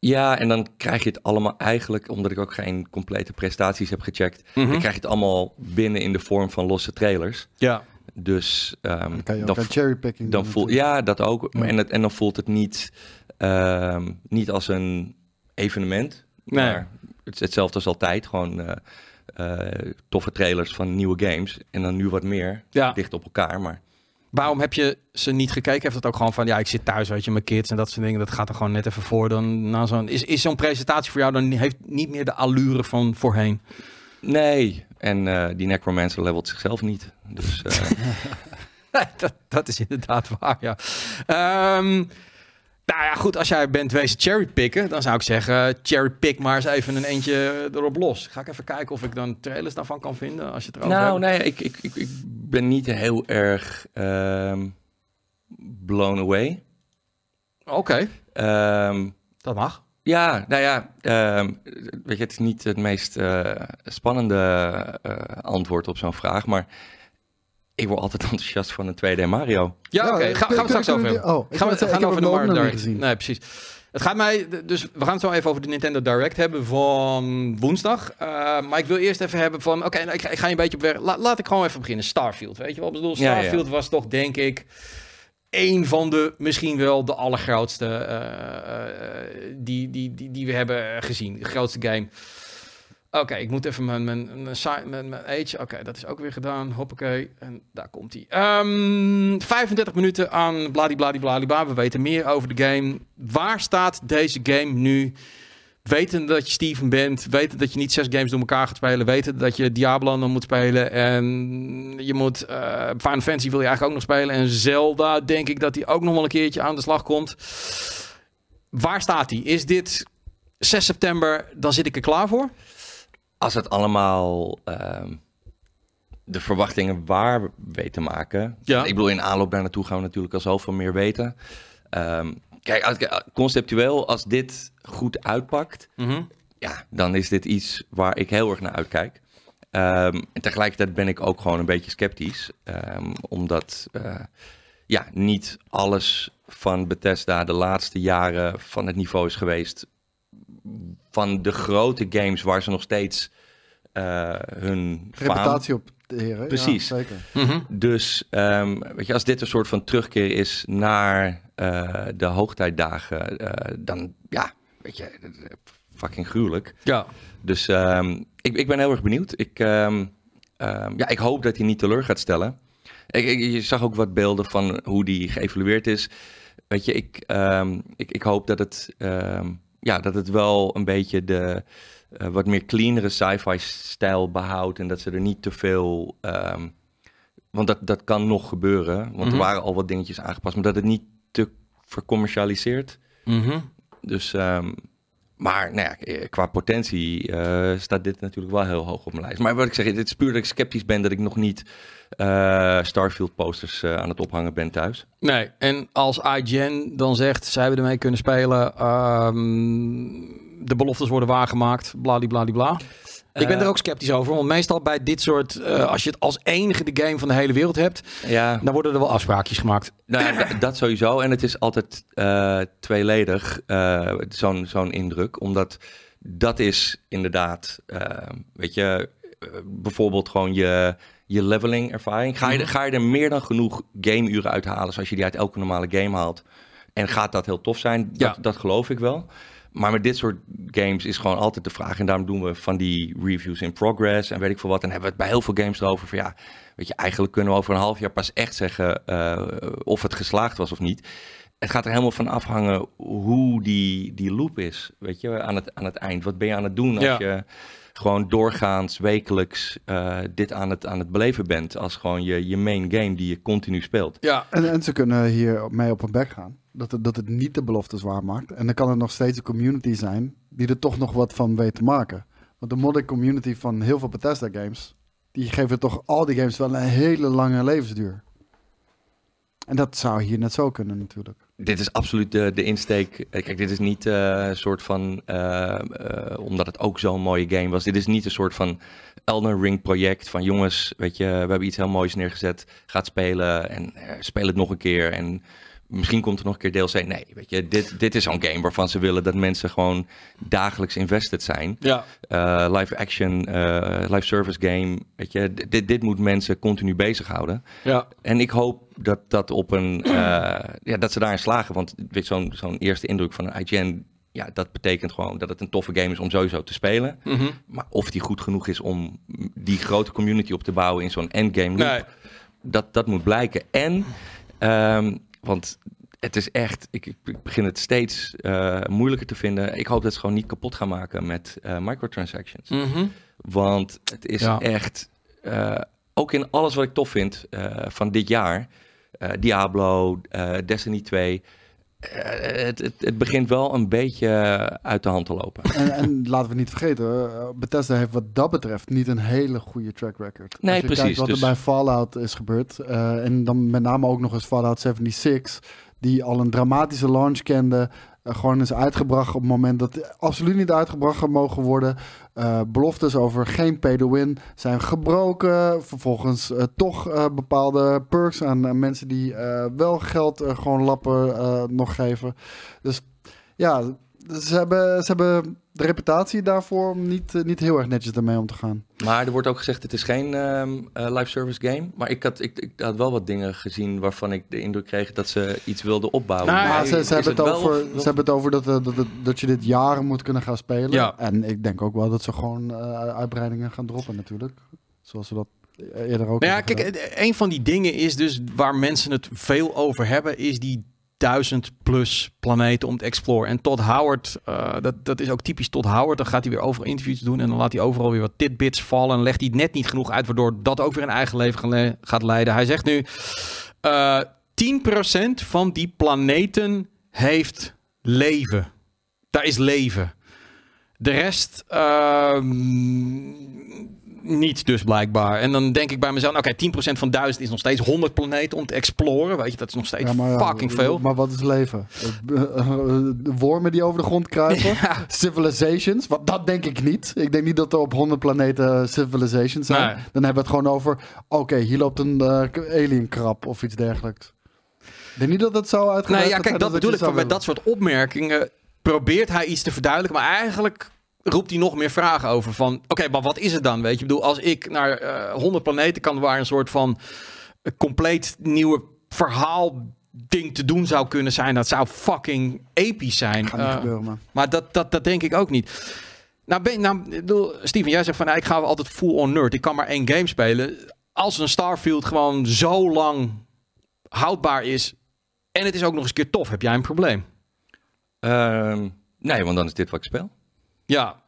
Ja, en dan krijg je het allemaal eigenlijk, omdat ik ook geen complete prestaties heb gecheckt, Mhm. dan krijg je het allemaal binnen in de vorm van losse trailers. Ja. Dus ehm, Dan kan je ook dan, aan cherrypicking dan voel, ja, dat ook. Ja. En, het, en dan voelt het niet, ehm, niet als een evenement. Nee. Maar het hetzelfde als altijd. Gewoon eh, eh, toffe trailers van nieuwe games. En dan nu wat meer Ja. dicht op elkaar. Maar Waarom heb je ze niet gekeken? Heeft het ook gewoon van, ja, ik zit thuis, weet je, mijn kids en dat soort dingen. Dat gaat er gewoon net even voor. Dan, na zo'n, is, is zo'n presentatie voor jou dan heeft niet meer de allure van voorheen? nee. En eh, die Necromancer levelt zichzelf niet. Dus eh, <laughs> dat, dat is inderdaad waar, ja. Ehm, nou ja, goed, als jij bent wezen cherrypicken, dan zou ik zeggen, cherrypick maar eens even een eentje erop los. Ga ik even kijken of ik dan trailers daarvan kan vinden, als je het erover nou, hebt. nee, ik, ik, ik, ik ben niet heel erg ehm, blown away. Oké, Ehm, dat mag. Ja, nou ja, ehm, weet je, het is niet het meest eh, spannende eh, antwoord op zo'n vraag, maar ik word altijd <laughs> enthousiast van een 2D Mario. Ja, Ja, oké, eh, Ga, gaan we straks over hebben. oh, ik gaan we wou gaan over de Mario Direct. gezien. Nee, precies. Het gaat mij, dus we gaan het zo even over de Nintendo Direct hebben van woensdag. Eh, maar ik wil eerst even hebben van, oké, nou, ik, ga- ik ga je een beetje op weg. La- laat ik gewoon even beginnen. Starfield, weet je wel? Ik bedoel, Ja, ja. Starfield was toch, denk ik, een van de, misschien wel de allergrootste eh, eh, die, die, die, die we hebben gezien. De grootste game. Oké, ik moet even mijn, mijn, mijn, age. Oké, dat is ook weer gedaan. Hoppakee. En daar komt hij. 35 minuten aan bladibladibladibla. We weten meer over de game. Waar staat deze game nu? Weten dat je Steven bent. Weten dat je niet zes games door elkaar gaat spelen. Weten dat je Diablo nog moet spelen. En je moet... eh Final Fantasy wil je eigenlijk ook nog spelen. En Zelda denk ik dat hij ook nog wel een keertje aan de slag komt. Waar staat hij? Is dit 6 september? Dan zit ik er klaar voor. Als het allemaal ehm, de verwachtingen waar weet te maken. Ja. Ik bedoel, in aanloop daar naartoe gaan we natuurlijk al zoveel meer weten. Ehm, kijk, als- conceptueel, als dit goed uitpakt, ja, dan is dit iets waar ik heel erg naar uitkijk. Ehm, en tegelijkertijd ben ik ook gewoon een beetje sceptisch. omdat eh, ja, niet alles van Bethesda de laatste jaren van het niveau is geweest. Van de grote games waar ze nog steeds eh, hun faam- Reputatie op de heren. Precies. Ja, zeker. Mhm. Dus ehm, weet je, als dit een soort van terugkeer is naar eh, de hoogtijdagen, eh, dan ja, weet je, fucking gruwelijk. Ja. Dus ehm, ik, ik ben heel erg benieuwd. Ik, ehm, ehm, ja, ik hoop dat hij niet teleur gaat stellen. Ik, ik- je zag ook wat beelden van hoe die geëvalueerd is. Weet je, ik, ehm, ik, ik hoop dat het, ehm, ja, dat het wel een beetje de eh, wat meer cleanere sci-fi stijl behoudt. En dat ze er niet te veel... ehm, want dat, dat kan nog gebeuren. Want Mhm. er waren al wat dingetjes aangepast. Maar dat het niet te vercommercialiseerd. Mhm. Dus, ehm, maar nou ja, eh, qua potentie eh, staat dit natuurlijk wel heel hoog op mijn lijst. Maar wat ik zeg, het is puur dat ik sceptisch ben dat ik nog niet eh, Starfield posters eh, aan het ophangen ben thuis. Nee, en als IGN dan zegt, zij hebben ermee kunnen spelen, ehm, de beloftes worden waargemaakt, bladibladibla. Ik ben Eh. er ook sceptisch over, want meestal bij dit soort, eh, als je het als enige de game van de hele wereld hebt, Ja, dan worden er wel afspraakjes gemaakt. nou ja, dat sowieso. En het is altijd eh, tweeledig, eh, zo'n zo'n indruk. Omdat dat is inderdaad, eh, weet je, eh, bijvoorbeeld gewoon je, je leveling ervaring. Ga je, er- ga je er meer dan genoeg gameuren uithalen zoals je die uit elke normale game haalt? En gaat dat heel tof zijn? Dat, Ja. dat geloof ik wel. Maar met dit soort games is gewoon altijd de vraag. En daarom doen we van die reviews in progress en weet ik veel wat. En hebben we het bij heel veel games erover van ja, weet je, eigenlijk kunnen we over een half jaar pas echt zeggen eh, of het geslaagd was of niet. Het gaat er helemaal van afhangen hoe die, die loop is, weet je, aan het, aan het eind. Wat ben je aan het doen als Ja. je gewoon doorgaans, wekelijks eh, dit aan het, aan het beleven bent. Als gewoon je, je main game die je continu speelt. Ja, En, en ze kunnen hier mee op hun bek gaan. Dat het, dat het niet de beloftes waarmaakt. En dan kan het nog steeds een community zijn die er toch nog wat van weet te maken. Want de modding community van heel veel Bethesda games, die geven toch al die games wel een hele lange levensduur. En dat zou hier net zo kunnen natuurlijk. Dit is absoluut de, de insteek. Eh, Kijk, dit is niet eh, een soort van. eh, omdat het ook zo'n mooie game was. Dit is niet een soort van Elden Ring project. Van jongens, weet je, we hebben iets heel moois neergezet. Gaat spelen en speel het nog een keer. En misschien komt er nog een keer DLC. Nee, weet je, dit, dit is zo'n game waarvan ze willen dat mensen gewoon dagelijks invested zijn. ja. Eh, live action, eh, live service game. Weet je, dit, dit moet mensen continu bezighouden. ja. En ik hoop dat dat op een eh, <clears throat> ja, dat ze daarin slagen. Want zo'n zo'n eerste indruk van een IGN, ja, dat betekent gewoon dat het een toffe game is om sowieso te spelen. Mhm. Maar of die goed genoeg is om die grote community op te bouwen in zo'n endgame loop, Nee. dat, dat moet blijken. En, ehm, want het is echt, ik, ik begin het steeds eh, moeilijker te vinden. Ik hoop dat ze gewoon niet kapot gaan maken met eh, microtransactions. Mhm. Want het is Ja. echt, eh, ook in alles wat ik tof vind eh, van dit jaar, eh, Diablo, eh, Destiny 2, eh, het, het, het begint wel een beetje uit de hand te lopen. En, en laten we niet vergeten, eh, Bethesda heeft wat dat betreft niet een hele goede track record. Nee, Als je precies, Kijkt wat dus- er bij Fallout is gebeurd. eh, en dan met name ook nog eens Fallout 76, die al een dramatische launch kende. Eh, gewoon is uitgebracht op het moment dat absoluut niet uitgebracht mogen worden. Eh, beloftes over geen pay to win zijn gebroken. Vervolgens eh, toch bepaalde perks aan, mensen die wel geld gewoon lappen nog geven. Dus ja, ze hebben, ze hebben de reputatie daarvoor om niet, eh, niet heel erg netjes ermee om te gaan. Maar er wordt ook gezegd, het is geen ehm, eh, live service game. Maar ik had, ik, ik had wel wat dingen gezien waarvan ik de indruk kreeg dat ze iets wilden opbouwen. Nou, Maar ze, ze, hebben het over, of- ze hebben het over dat, eh, dat, dat, dat je dit jaren moet kunnen gaan spelen. Ja. En ik denk ook wel dat ze gewoon eh, uitbreidingen gaan droppen natuurlijk. Zoals we dat eerder ook Nou ja, hebben kijk, gedaan. een van die dingen is dus waar mensen het veel over hebben, is die duizend plus planeten om te exploren. En Todd Howard, eh, dat, dat is ook typisch Todd Howard. Dan gaat hij weer overal interviews doen en dan laat hij overal weer wat tidbits vallen en legt hij net niet genoeg uit, waardoor dat ook weer een eigen leven gaat leiden. Hij zegt nu, eh 10% van die planeten heeft leven. Daar is leven. De rest ehm, niet dus blijkbaar. En dan denk ik bij mezelf, oké, 10% van 1000 is nog steeds 100 planeten om te exploren. Weet je, dat is nog steeds Ja, maar ja, fucking veel. Maar wat is leven? Eh, eh, de wormen die over de grond kruipen? <laughs> Ja. Civilizations? Want dat denk ik niet. Ik denk niet dat er op 100 planeten civilizations zijn. Nee. Dan hebben we het gewoon over... Oké, hier loopt een eh alien krab of iets dergelijks. Ik denk niet dat het zo uitgewerkt Nee, ja, kijk, dat bedoel ik. Van, met dat soort opmerkingen probeert hij iets te verduidelijken. Maar eigenlijk roept hij nog meer vragen over. Van, oké, maar wat is het dan? Weet je, ik bedoel, als ik naar eh 100 planeten kan... waar een soort van eh, compleet nieuwe verhaal ding te doen zou kunnen zijn... dat zou fucking episch zijn. Gaat niet Eh, gebeuren, man. Maar dat, dat, dat denk ik ook niet. Nou, ben, nou bedoel, Steven, jij zegt van nou, ik ga altijd full on nerd. Ik kan maar één game spelen. Als een Starfield gewoon zo lang houdbaar is en het is ook nog eens een keer tof, heb jij een probleem? Ehm, nee, want dan is dit wat ik speel. Ja,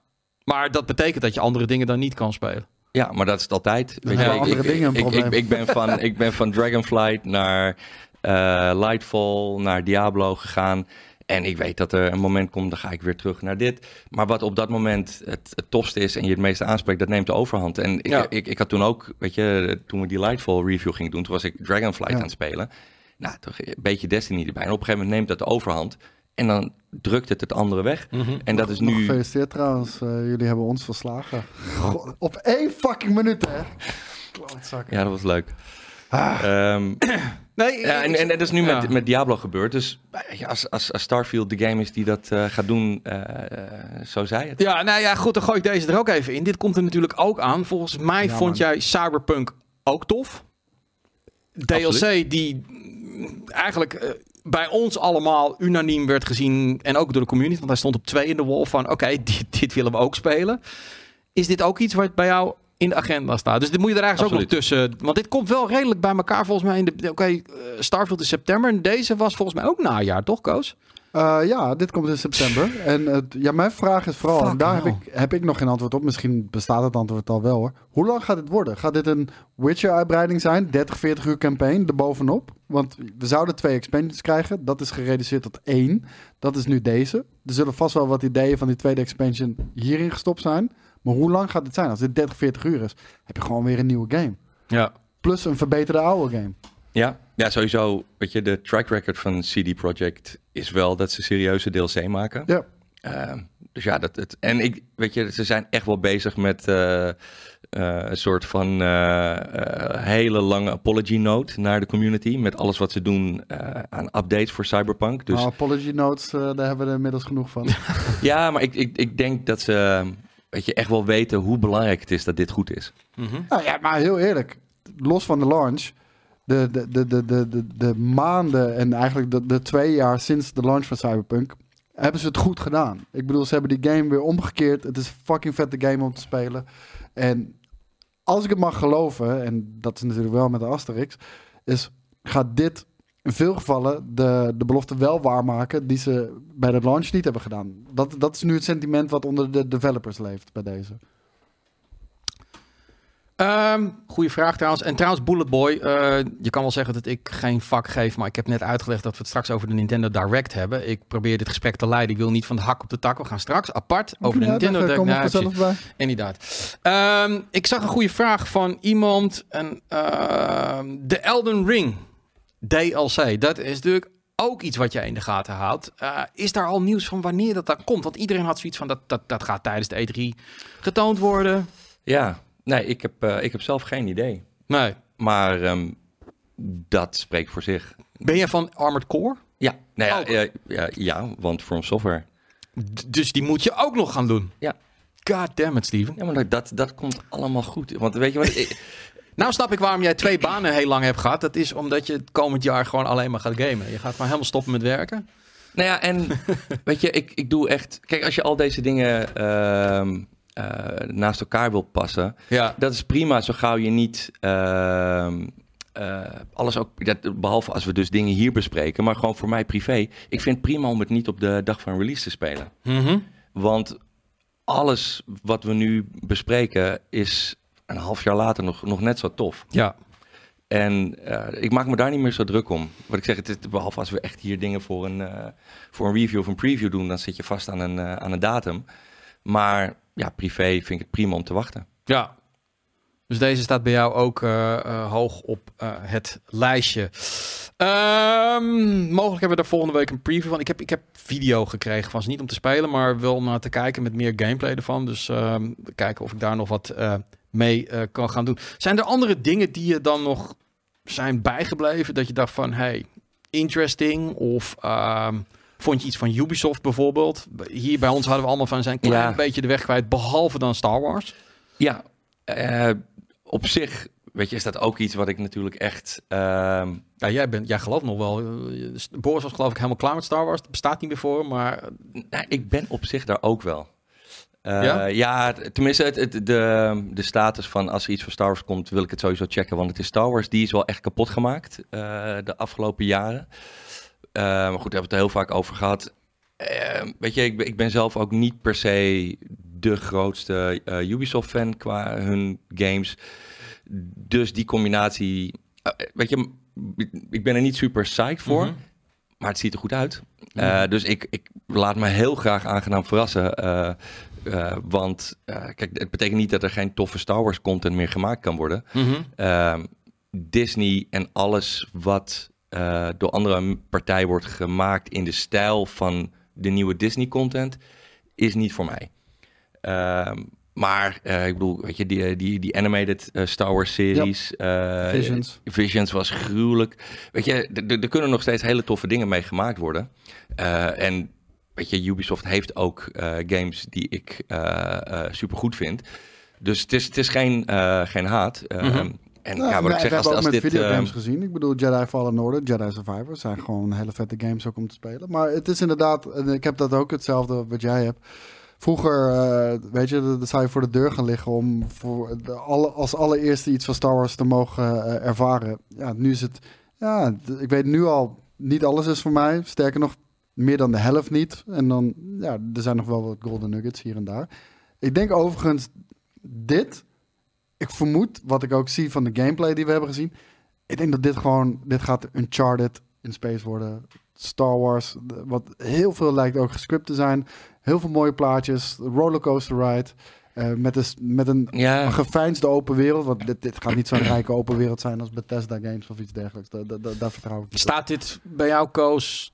maar dat betekent dat je andere dingen dan niet kan spelen. Ja, maar dat is het altijd. Weet je, andere ik, dingen een ik, ik, probleem. ik, ben van, ik ben van Dragonflight naar eh, Lightfall, naar Diablo gegaan. En ik weet dat er een moment komt, dan ga ik weer terug naar dit. Maar wat op dat moment het, het tofste is en je het meeste aanspreekt, dat neemt de overhand. En ik, Ja. ik, ik had toen ook, weet je, toen we die Lightfall review gingen doen, toen was ik Dragonflight Ja. aan het spelen. Nou, toch een beetje Destiny erbij. En op een gegeven moment neemt dat de overhand. En dan drukt het het andere weg. En dat is Nog nu... Gefeliciteerd trouwens, eh, jullie hebben ons verslagen. God, op één fucking minuut, hè? Klootzakken. Ja, dat was leuk. Ah. Ehm, <clears throat> Nee, ja, en, en dat is nu Ja. met, met Diablo gebeurd. Dus weet je, als, als, als Starfield de game is die dat eh, gaat doen, eh, eh, zo zei het. Ja, nou ja, goed, dan gooi ik deze er ook even in. Dit komt er natuurlijk ook aan. Volgens mij Ja, vond man. jij Cyberpunk ook tof. DLC die mm, eigenlijk eh, bij ons allemaal unaniem werd gezien en ook door de community, want hij stond op twee in de wall van oké, <laughs> dit, dit willen we ook spelen. Is dit ook iets wat bij jou in de agenda staat? Dus dit moet je er eigenlijk ook nog tussen, want dit komt wel redelijk bij elkaar volgens mij. in de Oké, eh, Starfield in september en deze was volgens mij ook najaar, toch Koos? Eh, ja, dit komt in september. En het- ja, mijn vraag is vooral, en daar heb ik, heb ik nog geen antwoord op. Misschien bestaat het antwoord al wel hoor. Hoe lang gaat dit worden? Gaat dit een Witcher-uitbreiding zijn? 30, 40 uur campaign erbovenop? Want we zouden twee expansions krijgen. Dat is gereduceerd tot één. Dat is nu deze. Er zullen vast wel wat ideeën van die tweede expansion hierin gestopt zijn. Maar hoe lang gaat dit zijn? Als dit 30, 40 uur is, heb je gewoon weer een nieuwe game. Ja. Plus een verbeterde oude game. Ja, ja, sowieso. Weet je, de track record van CD Projekt is wel dat ze serieuze DLC maken. Ja. Eh, dus ja, dat het. En ik, weet je, ze zijn echt wel bezig met eh, eh, een soort van eh, hele lange apology note naar de community. Met alles wat ze doen eh, aan updates voor Cyberpunk. Dus Nou, apology notes, eh, daar hebben we er inmiddels genoeg van. <laughs> ja, maar ik, ik, ik denk dat ze, weet je, echt wel weten hoe belangrijk het is dat dit goed is. Mhm. Nou ja, maar heel eerlijk. Los van de launch. De, de, de, de, de, de, de maanden en eigenlijk de, de twee jaar sinds de launch van Cyberpunk. Hebben ze het goed gedaan. Ik bedoel, ze hebben die game weer omgekeerd. Het is een fucking vette game om te spelen. En als ik het mag geloven, en dat is natuurlijk wel met de Asterix, is gaat dit in veel gevallen de, de belofte wel waarmaken die ze bij de launch niet hebben gedaan. Dat, dat is nu het sentiment wat onder de developers leeft bij deze. Ehm goeie vraag trouwens. En trouwens, Bullet Boy, eh, je kan wel zeggen dat ik geen vak geef, maar ik heb net uitgelegd dat we het straks over de Nintendo Direct hebben. Ik probeer dit gesprek te leiden. Ik wil niet van de hak op de tak. We gaan straks apart over de Ja, Nintendo Direct. kom ik Nou, vanzelf bij. Inderdaad. Ehm, ik zag een goede vraag van iemand. En, ehm, de Elden Ring DLC. Dat is natuurlijk ook iets wat jij in de gaten houdt. Eh, is daar al nieuws van wanneer dat dan komt? Want iedereen had zoiets van dat, dat, dat gaat tijdens de E3 getoond worden. Ja, nee, ik heb, eh, ik heb zelf geen idee. Nee. Maar ehm, dat spreekt voor zich. Ben je van Armored Core? Ja, nou ja, ja, ja, ja, want From Software. D- dus die moet je ook nog gaan doen. Ja. God damn it, Steven. Ja, maar dat- dat, komt allemaal goed. Want weet je wat? ik- <laughs> Nou snap ik waarom jij twee banen heel lang hebt gehad. Dat is omdat je het komend jaar gewoon alleen maar gaat gamen. Je gaat maar helemaal stoppen met werken. nou ja, en <laughs> weet je, ik, ik doe echt... Kijk, als je al deze dingen ehm, eh, naast elkaar wil passen... Ja. Dat is prima, zo gauw je niet... ehm, eh, alles ook, dat, behalve als we dus dingen hier bespreken, maar gewoon voor mij privé. Ik vind het prima om het niet op de dag van release te spelen. Mhm. Want alles wat we nu bespreken is een half jaar later nog, nog net zo tof. Ja. En eh, ik maak me daar niet meer zo druk om. Wat ik zeg, het is, behalve als we echt hier dingen voor een, voor een review of een preview doen, dan zit je vast aan een, aan een datum. Maar ja, privé vind ik het prima om te wachten. Ja. Dus deze staat bij jou ook eh, eh, hoog op eh, het lijstje. Ehm, mogelijk hebben we daar volgende week een preview van. Ik heb, ik heb video gekregen van ze. Niet om te spelen, maar wel om naar te kijken met meer gameplay ervan. Dus ehm, kijken of ik daar nog wat mee kan gaan doen. Zijn er andere dingen die je dan nog zijn bijgebleven? Dat je dacht van, hey, interesting. Of ehm, vond je iets van Ubisoft bijvoorbeeld? Hier bij ons hadden we allemaal van zijn klein Ja. beetje de weg kwijt. Behalve dan Star Wars. Ja, eh, op zich, weet je, is dat ook iets wat ik natuurlijk echt... ehm, Ja, jij, bent, jij gelooft nog wel. eh, Boris was geloof ik helemaal klaar met Star Wars. Dat bestaat niet meer voor maar... Nou, ik ben op zich daar ook wel. Eh, Ja? ja? tenminste, het, het- de, de status van als er iets van Star Wars komt, wil ik het sowieso checken. Want het is Star Wars, die is wel echt kapot gemaakt de afgelopen jaren. Eh, maar goed, daar hebben we het er heel vaak over gehad. Eh, weet je, ik, ben- ik ben zelf ook niet per se de grootste eh, Ubisoft-fan qua hun games. Dus die combinatie, weet je, ik ben er niet super psyched voor. Mhm. maar het ziet er goed uit. Uh, dus ik, ik laat me heel graag aangenaam verrassen. Uh, uh, want kijk, het betekent niet dat er geen toffe Star Wars content meer gemaakt kan worden. Mhm. Ehm, Disney en alles wat door andere partijen wordt gemaakt in de stijl van de nieuwe Disney content, is niet voor mij. Ehm, maar uh, ik bedoel, weet je, die, die, die animated uh, Star Wars series. Yep. Visions. Visions was gruwelijk. Weet je, er kunnen nog steeds hele toffe dingen mee gemaakt worden. en weet je, Ubisoft heeft ook games die ik super goed vind. Dus het is, het is geen, geen haat. Mm -hmm. En nou, ja, wat ik zeg, als, als met dit, videogames gezien. Ik bedoel, Jedi Fallen Order, Jedi Survivor zijn gewoon hele vette games ook om te spelen. Maar het is inderdaad, en ik heb dat ook hetzelfde wat jij hebt. Vroeger, uh, weet je, dan zou je voor de deur gaan liggen om voor de alle, als allereerste iets van Star Wars te mogen uh, ervaren. Ja, nu is het, ja, ik weet nu al, niet alles is voor mij. Sterker nog, meer dan de helft niet. En dan, ja, er zijn nog wel wat golden nuggets hier en daar. Ik denk overigens, dit, ik vermoed, wat ik ook zie van de gameplay die we hebben gezien. Ik denk dat dit gewoon, dit gaat Uncharted in space worden. Star Wars, wat heel veel lijkt ook gescript te zijn. Heel veel mooie plaatjes, rollercoaster ride. Uh, met, een, met een ja. geveinsde open wereld. Want dit, dit gaat niet zo'n <clears throat> rijke open wereld zijn als Bethesda Games of iets dergelijks. Da, da, da, daar vertrouw ik niet Staat dit bij jou, Koos,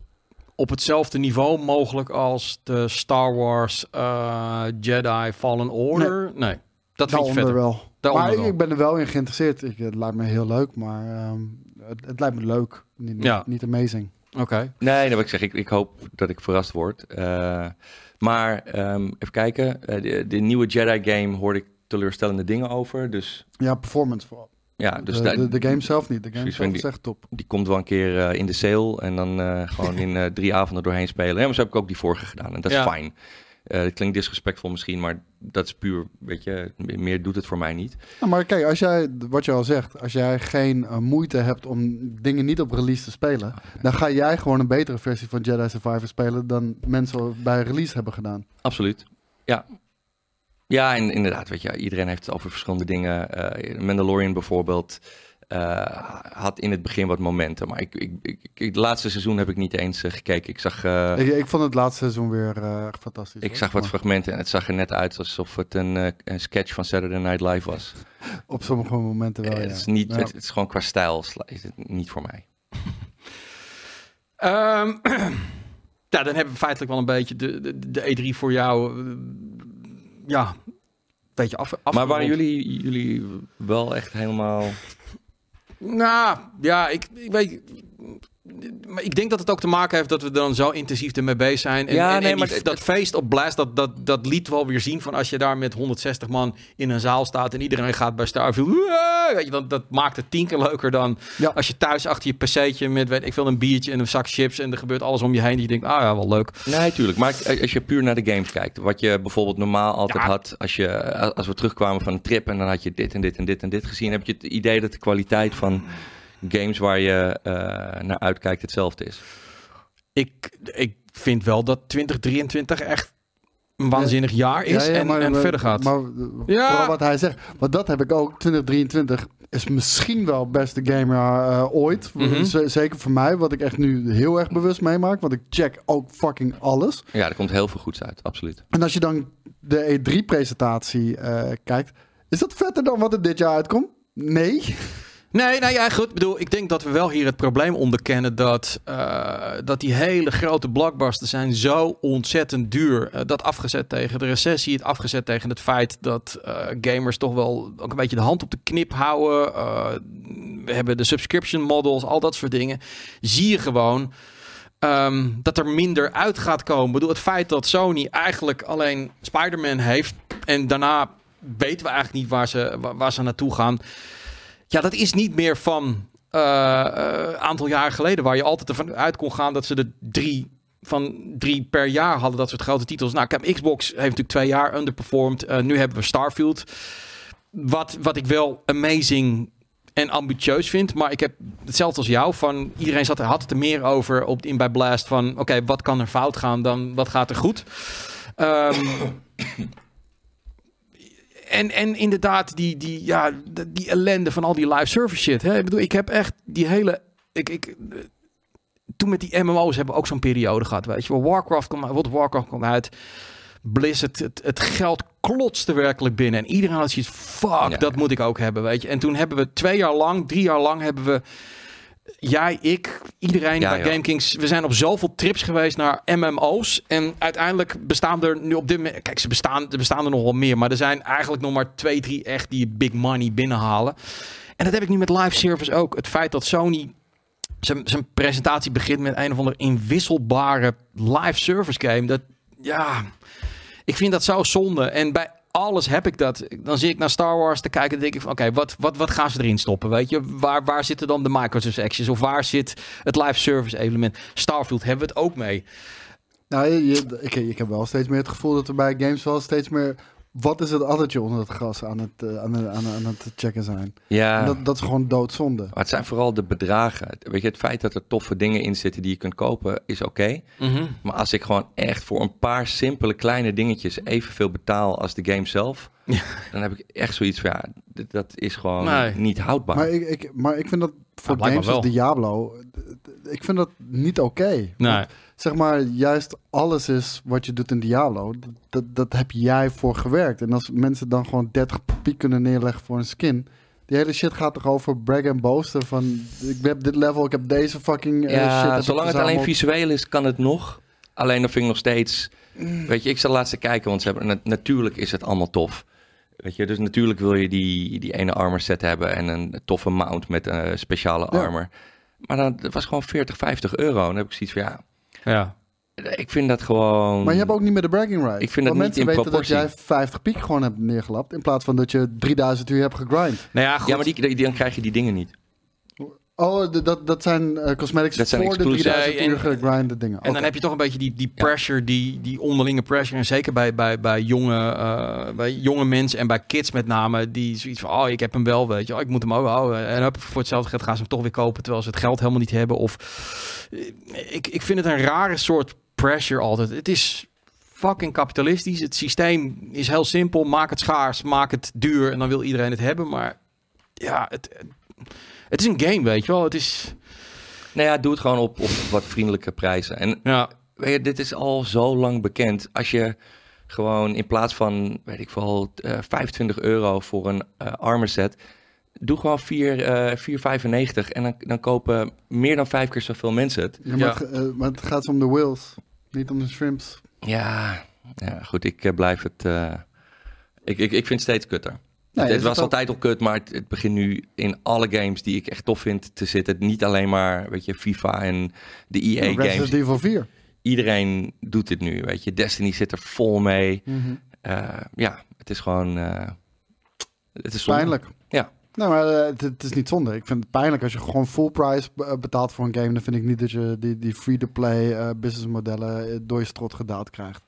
op hetzelfde niveau mogelijk als de Star Wars uh, Jedi Fallen Order? Nee, nee dat vind je verder. wel. Daaronder maar wel. ik ben er wel in geïnteresseerd. Ik, het lijkt me heel leuk, maar um, het, het, lijkt me leuk. Niet, ja. niet amazing. Oké. Okay. Nee, dat wil ik zeg. Ik, ik hoop dat ik verrast word. Uh, maar um, even kijken. Uh, de, de, nieuwe Jedi game hoorde ik teleurstellende dingen over. Dus... Ja, performance vooral. Ja, dus de, de, de, game zelf niet. De game zelf die, is echt top. Die komt wel een keer uh, in de sale en dan uh, gewoon <laughs> in uh, drie avonden doorheen spelen. Ja, maar zo heb ik ook die vorige gedaan en dat ja. is fijn. het klinkt disrespectvol misschien, maar dat is puur, weet je, meer doet het voor mij niet. Ja, maar kijk, als jij, wat je al zegt, als jij geen moeite hebt om dingen niet op release te spelen, dan ga jij gewoon een betere versie van Jedi Survivor spelen dan mensen bij release hebben gedaan. Absoluut. Ja, ja, en inderdaad, weet je, iedereen heeft het over verschillende dingen. Uh, Mandalorian bijvoorbeeld uh, had in het begin wat momenten, maar ik, ik, ik, het laatste seizoen heb ik niet eens uh, gekeken. Ik zag. Ik, ik, vond het laatste seizoen weer fantastisch. Ik hoor. zag wat fragmenten en het zag er net uit alsof het een, een sketch van Saturday Night Live was. <laughs> Op sommige momenten wel. Het ja. is niet, ja. het, het, is gewoon qua stijl is het niet voor mij. um, <laughs> <clears throat> ja, dan hebben we feitelijk wel een beetje de, de, de E3 voor jou ja, een beetje af. Maar waren jullie, jullie wel echt helemaal. Nou, ja, ik, ik weet. Maar ik denk dat het ook te maken heeft dat we dan zo intensief ermee bezig zijn. En, ja, en, nee, en maar dat feest op Blast, dat, dat, dat liet wel weer zien van als je daar met 160 man in een zaal staat en iedereen gaat bij Starfield. Weet je, dat, dat maakt het tien keer leuker dan ja. als je thuis achter je pc'tje met weet ik veel een biertje en een zak chips en er gebeurt alles om je heen. Die je denkt, ah ja, wel leuk. Nee, tuurlijk. Maar als je puur naar de games kijkt, wat je bijvoorbeeld normaal altijd ja. had als, je, als we terugkwamen van een trip en dan had je dit en dit en dit en dit gezien, heb je het idee dat de kwaliteit van games waar je uh, naar uitkijkt hetzelfde is? Ik, ik vind wel dat 2023 echt een waanzinnig jaar is ja, ja, maar, en, en maar, verder gaat. Maar ja. vooral wat hij zegt, want dat heb ik ook. 2023 is misschien wel het beste gamejaar uh, ooit. Mhm. Mm -hmm. Zeker voor mij, wat ik echt nu heel erg bewust meemaak. Want ik check ook fucking alles. Ja, er komt heel veel goeds uit, absoluut. En als je dan de E3-presentatie uh, kijkt, is dat vetter dan wat er dit jaar uitkomt? Nee. Nee, nou ja, goed. Ik bedoel, ik denk dat we wel hier het probleem onderkennen dat, uh, dat die hele grote blockbusters zijn zo ontzettend duur. Uh, dat afgezet tegen de recessie, het afgezet tegen het feit dat uh, gamers toch wel ook een beetje de hand op de knip houden. we hebben de subscription models, al dat soort dingen. Zie je gewoon um, dat er minder uit gaat komen. Ik bedoel, het feit dat Sony eigenlijk alleen Spider-Man heeft en daarna weten we eigenlijk niet waar ze, waar ze naartoe gaan. Ja, dat is niet meer van een uh, aantal jaar geleden, waar je altijd ervan uit kon gaan dat ze de drie van drie per jaar hadden dat soort grote titels. Nou, ik heb Xbox heeft natuurlijk twee jaar underperformed. Uh, nu hebben we Starfield. Wat, wat ik wel amazing en ambitieus vind. Maar ik heb hetzelfde als jou. Van iedereen zat, had het er meer over op, in bij Blast. Van oké, wat kan er fout gaan dan wat gaat er goed? Um, en, en inderdaad, die, die, ja, die ellende van al die live service shit. Hè? Ik bedoel, ik heb echt die hele. Ik, ik, toen met die MMO's hebben we ook zo'n periode gehad, weet je wel. Warcraft kwam, World of Warcraft kwam uit. Blizzard, het, het geld klotste werkelijk binnen. En iedereen had zoiets, fuck, Ja. dat moet ik ook hebben, weet je. En toen hebben we twee jaar lang, drie jaar lang hebben we... Jij, ik, iedereen Ja, bij. GameKings. We zijn op zoveel trips geweest naar MMO's. En uiteindelijk bestaan er nu op dit moment... Kijk, ze bestaan, er bestaan er nog wel meer. Maar er zijn eigenlijk nog maar twee, drie echt die big money binnenhalen. En dat heb ik nu met live service ook. Het feit dat Sony zijn, zijn presentatie begint met een of andere inwisselbare live service game. Dat, ja, ik vind dat zo zonde. En bij alles heb ik dat. Dan zie ik naar Star Wars te kijken en denk ik van... Oké, wat, wat, wat gaan ze erin stoppen, weet je? Waar, waar zitten dan de microtransactions? Of waar zit het live service element? Starfield hebben we het ook mee. Nou, je, ik, ik heb wel steeds meer het gevoel dat er bij games wel steeds meer... Wat is het addertje onder het gras aan het, eh, aan, aan, aan het checken zijn? Ja, En dat, dat is gewoon doodzonde. maar het zijn vooral de bedragen. Weet je, het feit dat er toffe dingen in zitten die je kunt kopen, is oké. Maar als ik gewoon echt voor een paar simpele kleine dingetjes evenveel betaal als de game zelf, Ja. dan heb ik echt zoiets van, ja, dat is gewoon Nee. niet houdbaar. Maar ik, ik, maar ik vind dat voor blijkbaar games als. Diablo... Ik vind dat niet oké. Nee. Zeg maar, juist alles is wat je doet in Diablo. Dat, dat heb jij voor gewerkt. En als mensen dan gewoon 30 piek kunnen neerleggen voor een skin... Die hele shit gaat toch over brag en boasten van... Ik heb dit level, ik heb deze fucking eh, shit. ja, zolang het alleen visueel is, kan het nog. Alleen dan vind ik nog steeds, Mm. weet je, ik zal laatst kijken, want ze hebben, na- natuurlijk is het allemaal tof. Weet je, dus natuurlijk wil je die, die ene armor set hebben en een toffe mount met een speciale Ja. armor. Maar dan, dat was gewoon 40, 50 euro. En dan heb ik zoiets van, ja, Ja. ik vind dat gewoon... Maar je hebt ook niet meer de bragging rights. Ik vind dat Want niet mensen in weten proportie. dat jij 50 piek gewoon hebt neergelapt... in plaats van dat je 3000 uur hebt gegrind. Nou ja, goed. Ja, maar die, die- dan krijg je die dingen niet. Oh, dat, dat zijn eh, cosmetics Dat zijn voor de exclusive. 3000 Nee, uur dingen. En dan heb je toch een beetje die, die Ja. pressure, die, die onderlinge pressure. En zeker bij, bij, bij, jonge, eh, bij jonge mensen en bij kids met name. Die zoiets van, oh, ik heb hem wel, weet je. Oh, ik moet hem ook houden. En hup, voor hetzelfde geld gaan ze hem toch weer kopen. Terwijl ze het geld helemaal niet hebben. Of, eh, ik, ik vind het een rare soort pressure altijd. Het is fucking kapitalistisch. Het systeem is heel simpel. Maak het schaars, maak het duur. En dan wil iedereen het hebben. Maar ja, het, het is een game, weet je wel. Het is, Nou ja, doe het gewoon op, op wat vriendelijke prijzen. En ja... weet je, dit is al zo lang bekend. Als je gewoon in plaats van, weet ik veel, eh 25 euro voor een eh armor set... Doe gewoon 4, eh 4,95 en dan, dan kopen meer dan vijf keer zoveel mensen het. Ja, maar, Ja. Het, eh, maar het gaat om de whales, niet om de shrimps. Ja, ja goed, ik eh, blijf het... eh, ik, ik, ik vind het steeds kutter. Nee, het was ook. altijd al kut, maar het, het begint nu in alle games die ik echt tof vind te zitten. Niet alleen maar, weet je, FIFA en de EA games. Resident Evil 4. Iedereen doet dit nu, weet je. Destiny zit er vol mee. Mhm. Eh, ja, het is gewoon... eh, het is zonde. Pijnlijk. Ja. Nou, maar eh, het, het is niet zonde. Ik vind het pijnlijk als je gewoon full price be- betaalt voor een game. Dan vind ik niet dat je die, die free-to-play businessmodellen door je strot gedaald krijgt.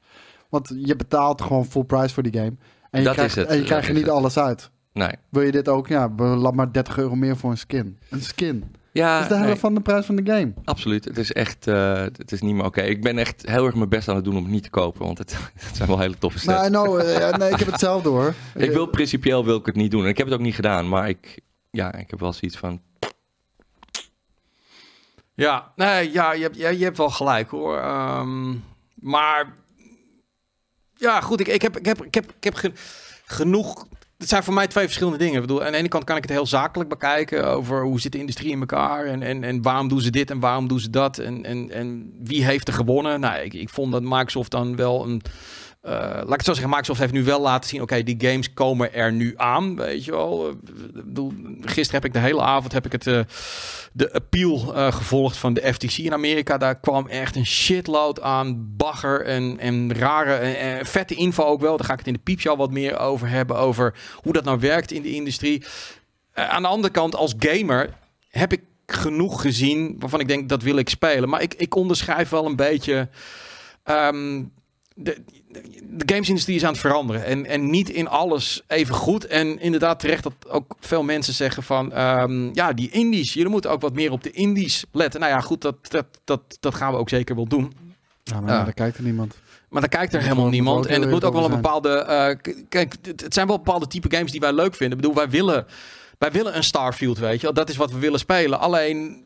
Want je betaalt gewoon full price voor die game. En je Dat krijgt, is het, En je krijgt er niet het. alles uit. Nee. Wil je dit ook? Ja, we- laat maar 30 euro meer voor een skin. Een skin. Ja, dat is de helft nee, van de prijs van de game. absoluut. Het is echt... eh, het is niet meer oké. Ik ben echt heel erg mijn best aan het doen om het niet te kopen. Want het, <laughs> het zijn wel hele toffe sets. Nou, nou eh, nee, ik heb hetzelfde hoor. <laughs> ik wil principieel wil ik het niet doen. En ik heb het ook niet gedaan. Maar ik... Ja, ik heb wel zoiets van... Ja, nee, ja, je hebt, ja, je hebt wel gelijk hoor. Ehm, maar ja, goed, ik, ik heb, ik heb, ik heb, ik heb ge- genoeg. Het zijn voor mij twee verschillende dingen. Ik bedoel, aan de ene kant kan ik het heel zakelijk bekijken over hoe zit de industrie in elkaar en, en, en waarom doen ze dit en waarom doen ze dat en, en, en wie heeft er gewonnen. Nou, ik, ik vond dat Microsoft dan wel een. Eh, laat ik het zo zeggen, Microsoft heeft nu wel laten zien, oké, die games komen er nu aan, weet je wel. Bedoel, Gisteren heb ik de hele avond heb ik het, eh, de appeal eh, gevolgd van de FTC in Amerika. Daar kwam echt een shitload aan bagger en, en rare, vette info ook wel. Daar ga ik het in de piepshow wat meer over hebben, over hoe dat nou werkt in de industrie. Eh, aan de andere kant, als gamer heb ik genoeg gezien waarvan ik denk, dat wil ik spelen. Maar ik, ik onderschrijf wel een beetje... ehm, de, de gamesindustrie is aan het veranderen. En, en niet in alles even goed. En inderdaad terecht dat ook veel mensen zeggen van... ehm, ja, die indies. Jullie moeten ook wat meer op de indies letten. Nou ja, goed, dat, dat, dat, dat gaan we ook zeker wel doen. Ja, maar ja, daar kijkt er niemand. Maar dan kijkt er helemaal niemand. En het moet ook wel een bepaalde... eh, kijk, het, het zijn wel bepaalde type games die wij leuk vinden. Ik bedoel, wij willen, wij willen een Starfield, weet je wel. Dat is wat we willen spelen. Alleen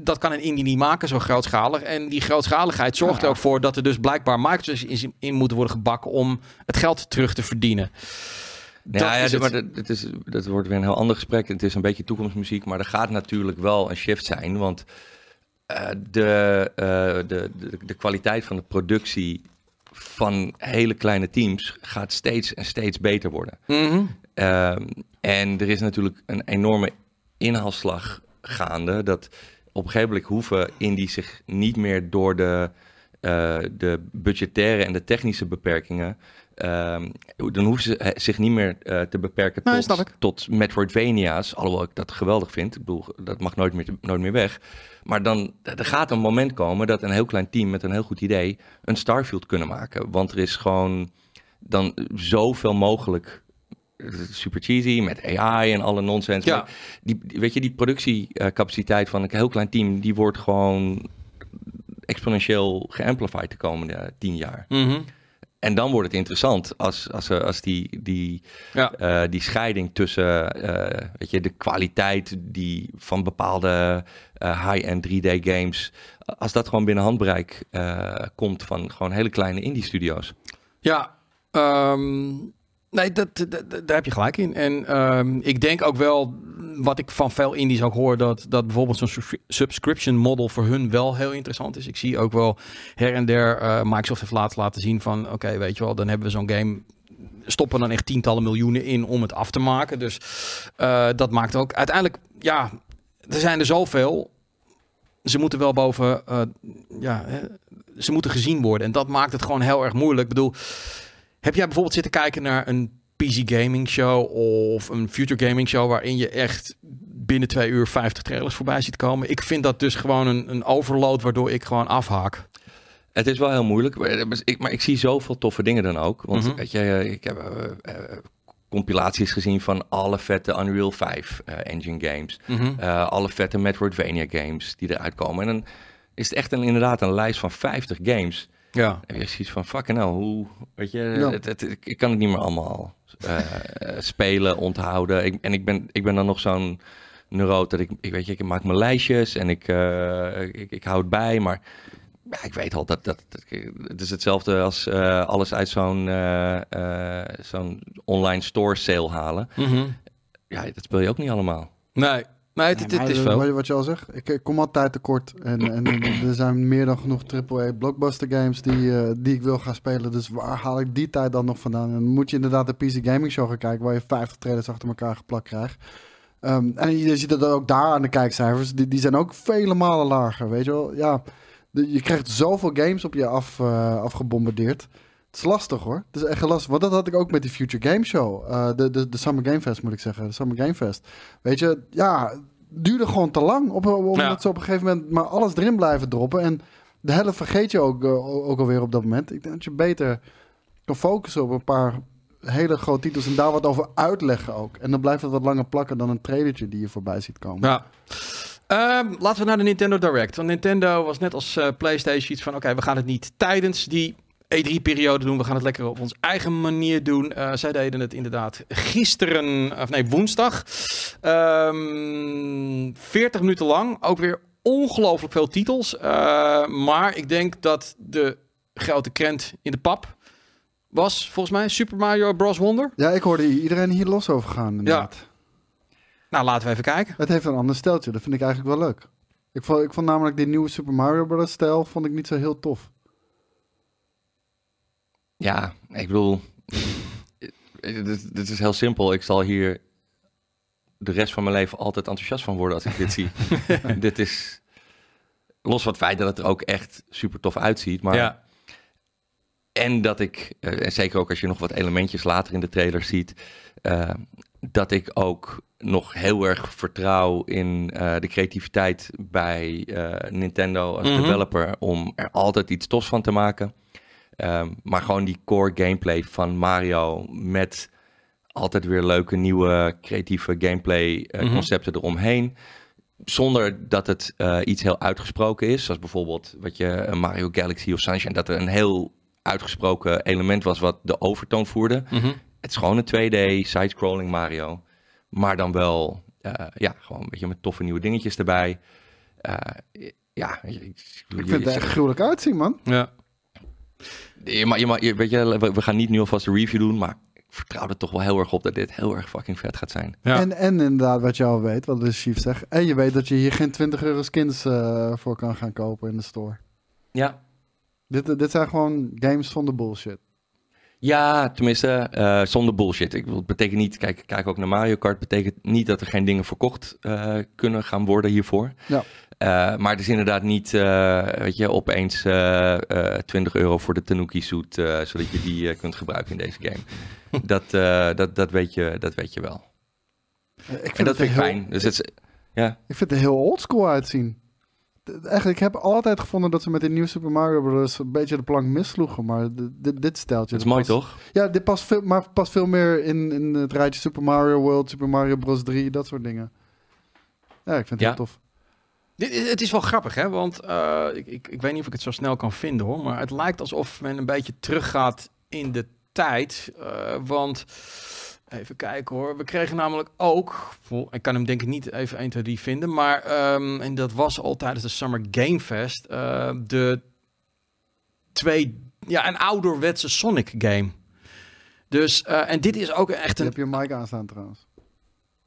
dat kan een indie niet maken, zo grootschalig. En die grootschaligheid zorgt er ook voor dat er dus blijkbaar marketeers in, in moeten worden gebakken om het geld terug te verdienen. Ja, Dat ja, het. maar dat, dat is, dat wordt weer een heel ander gesprek. Het is een beetje toekomstmuziek, maar er gaat natuurlijk wel een shift zijn. Want eh, de, eh, de, de, de kwaliteit van de productie van hele kleine teams gaat steeds en steeds beter worden. Mhm. Ehm, en er is natuurlijk een enorme inhaalslag gaande. Dat op een gegeven moment hoeven indies zich niet meer door de, eh, de budgettaire en de technische beperkingen. ehm, dan hoeven ze eh, zich niet meer eh, te beperken Nee, tot, tot Metroidvania's. Alhoewel ik dat geweldig vind. Ik bedoel, dat mag nooit meer, nooit meer weg. Maar dan er gaat een moment komen dat een heel klein team met een heel goed idee een Starfield kunnen maken. Want er is gewoon dan zoveel mogelijk super cheesy met AI en alle nonsens. Ja. Die, weet je, die productiecapaciteit van een heel klein team, die wordt gewoon exponentieel geamplified de komende tien jaar. Mhm. En dan wordt het interessant als, als, eh, als die, die, Ja. eh, die scheiding tussen eh, weet je, de kwaliteit die van bepaalde eh, high-end 3D-games, als dat gewoon binnen handbereik eh, komt van gewoon hele kleine indie-studio's. Ja, ehm, nee, dat, daar heb je gelijk in. En ehm, ik denk ook wel, wat ik van veel indies ook hoor, dat, dat bijvoorbeeld zo'n subscri- subscription model voor hun wel heel interessant is. Ik zie ook wel her en der, eh, Microsoft heeft laatst laten zien van, oké, weet je wel, dan hebben we zo'n game stoppen dan echt tientallen miljoenen in om het af te maken. Dus eh, dat maakt ook uiteindelijk, ja, er zijn er zoveel. Ze moeten wel boven, eh, ja, ze moeten gezien worden. En dat maakt het gewoon heel erg moeilijk. Ik bedoel, heb jij bijvoorbeeld zitten kijken naar een PC gaming show of een future gaming show waarin je echt binnen twee uur 50 trailers voorbij ziet komen? Ik vind dat dus gewoon een, een overload waardoor ik gewoon afhaak. Het is wel heel moeilijk, maar ik, maar ik zie zoveel toffe dingen dan ook. Want Mhm. weet je, eh, ik heb eh, eh, compilaties gezien van alle vette Unreal 5 eh, engine games. Eh, alle vette Metroidvania games die eruit komen. En dan is het echt een, inderdaad een lijst van 50 games. Ja. En je ziet van, fucking hell, hoe, weet je, Ja. het, het- ik, kan het niet meer allemaal eh, eh, spelen, onthouden. Ik, en ik ben, ik ben dan nog zo'n neuroot dat ik, ik weet je, ik maak mijn lijstjes en ik, eh, ik, ik hou het bij, maar ja, ik weet al dat, dat, dat het is hetzelfde als alles uit zo'n zo'n online store sale halen. Mhm. Ja, dat speel je ook niet allemaal. Nee, nee, het, het- het maar is wat- veel. Wat je al zegt, ik, ik kom altijd tekort. En, en, er zijn meer dan genoeg AAA blockbuster games die, eh, die ik wil gaan spelen. Dus waar haal ik die tijd dan nog vandaan? En dan moet je inderdaad de PC Gaming Show gaan kijken, waar je 50 trailers achter elkaar geplakt krijgt. Ehm, en je ziet het ook daar aan de kijkcijfers. Die, die zijn ook vele malen lager, weet je wel. Ja, je krijgt zoveel games op je af, eh, afgebombardeerd. Is lastig hoor. Het is echt lastig. Want dat had ik ook met die Future Game Show. Eh, de, de, de Summer Game Fest moet ik zeggen. De Summer Game Fest. Weet je, ja, duurde gewoon te lang. Op, op, omdat Ja. ze op een gegeven moment maar alles erin blijven droppen. En de helft vergeet je ook, eh, ook alweer op dat moment. Ik denk dat je beter kan focussen op een paar hele grote titels. En daar wat over uitleggen ook. En dan blijft het wat langer plakken dan een trailertje die je voorbij ziet komen. Ja. Ehm, laten we naar de Nintendo Direct. Want Nintendo was net als eh, PlayStation iets van: oké, we gaan het niet tijdens die E3-periode doen. We gaan het lekker op onze eigen manier doen. Eh, zij deden het inderdaad gisteren, of nee, woensdag. Ehm 40 minuten lang. Ook weer ongelooflijk veel titels. Eh, maar ik denk dat de grote krent in de pap was, volgens mij, Super Mario Bros. Wonder. Ja, ik hoorde iedereen hier los over gaan. Inderdaad. Nou, laten we even kijken. Het heeft een ander steltje. Dat vind ik eigenlijk wel leuk. Ik vond, ik vond namelijk die nieuwe Super Mario Bros. stijl vond ik niet zo heel tof. Ja, ik bedoel, <laughs> dit, dit is heel simpel. Ik zal hier de rest van mijn leven altijd enthousiast van worden als ik dit zie. <laughs> dit is, los van het feit dat het er ook echt super tof uitziet, maar ja. en dat ik, eh, en zeker ook als je nog wat elementjes later in de trailer ziet, eh, dat ik ook nog heel erg vertrouw in eh, de creativiteit bij Nintendo als Mhm. developer om er altijd iets tofs van te maken. Ehm, maar gewoon die core gameplay van Mario met altijd weer leuke nieuwe creatieve gameplay eh, Mhm. concepten eromheen. Zonder dat het eh, iets heel uitgesproken is. Zoals bijvoorbeeld wat je een Mario Galaxy of Sunshine. Dat er een heel uitgesproken element was wat de overtoon voerde. Mhm. Het is gewoon een 2D side-scrolling Mario. Maar dan wel, eh, ja, gewoon een beetje met toffe nieuwe dingetjes erbij. eh, ja, Ik vind het er echt gruwelijk uitzien, man. Ja. Je, ma- je, ma- je- weet je, we, we gaan niet nu alvast een review doen, maar ik vertrouw er toch wel heel erg op dat dit heel erg fucking vet gaat zijn. Ja. En, en inderdaad, wat je al weet, wat de chief zegt. En je weet dat je hier geen 20 euro skins eh, voor kan gaan kopen in de store. Ja. Dit, dit zijn gewoon games zonder bullshit. Ja, tenminste, eh, zonder bullshit. Ik, bedoel, het betekent niet, kijk, kijk ook naar Mario Kart, betekent niet dat er geen dingen verkocht eh, kunnen gaan worden hiervoor. Ja. Eh, maar het is inderdaad niet, eh, weet je, opeens eh, eh, 20 euro voor de Tanuki suit, eh, zodat je die kunt gebruiken in deze game. <laughs> dat, eh, dat, dat, weet je, dat weet je wel. Ik vind En dat het vind ik heel- fijn. Dus het is, ja, Ik vind het heel oldschool uitzien. Eigenlijk, ik heb altijd gevonden dat ze met de nieuwe Super Mario Bros. een beetje de plank missloegen. Maar dit, dit steltje... dat is mooi past- toch? Ja, dit past veel, maar past veel meer in, in het rijtje Super Mario World, Super Mario Bros. 3, dat soort dingen. Ja, ik vind het Ja. heel tof. Het is wel grappig, hè? Want eh, ik, ik, ik weet niet of ik het zo snel kan vinden, hoor. Maar het lijkt alsof men een beetje teruggaat in de tijd. eh, want, even kijken hoor. We kregen namelijk ook... Ik kan hem denk ik niet even 1, 2, 3 vinden. Maar, ehm, en dat was al tijdens de Summer Game Fest. eh, de twee... Ja, een ouderwetse Sonic game. Dus, en dit is ook echt Je een... je mic aanstaan trouwens.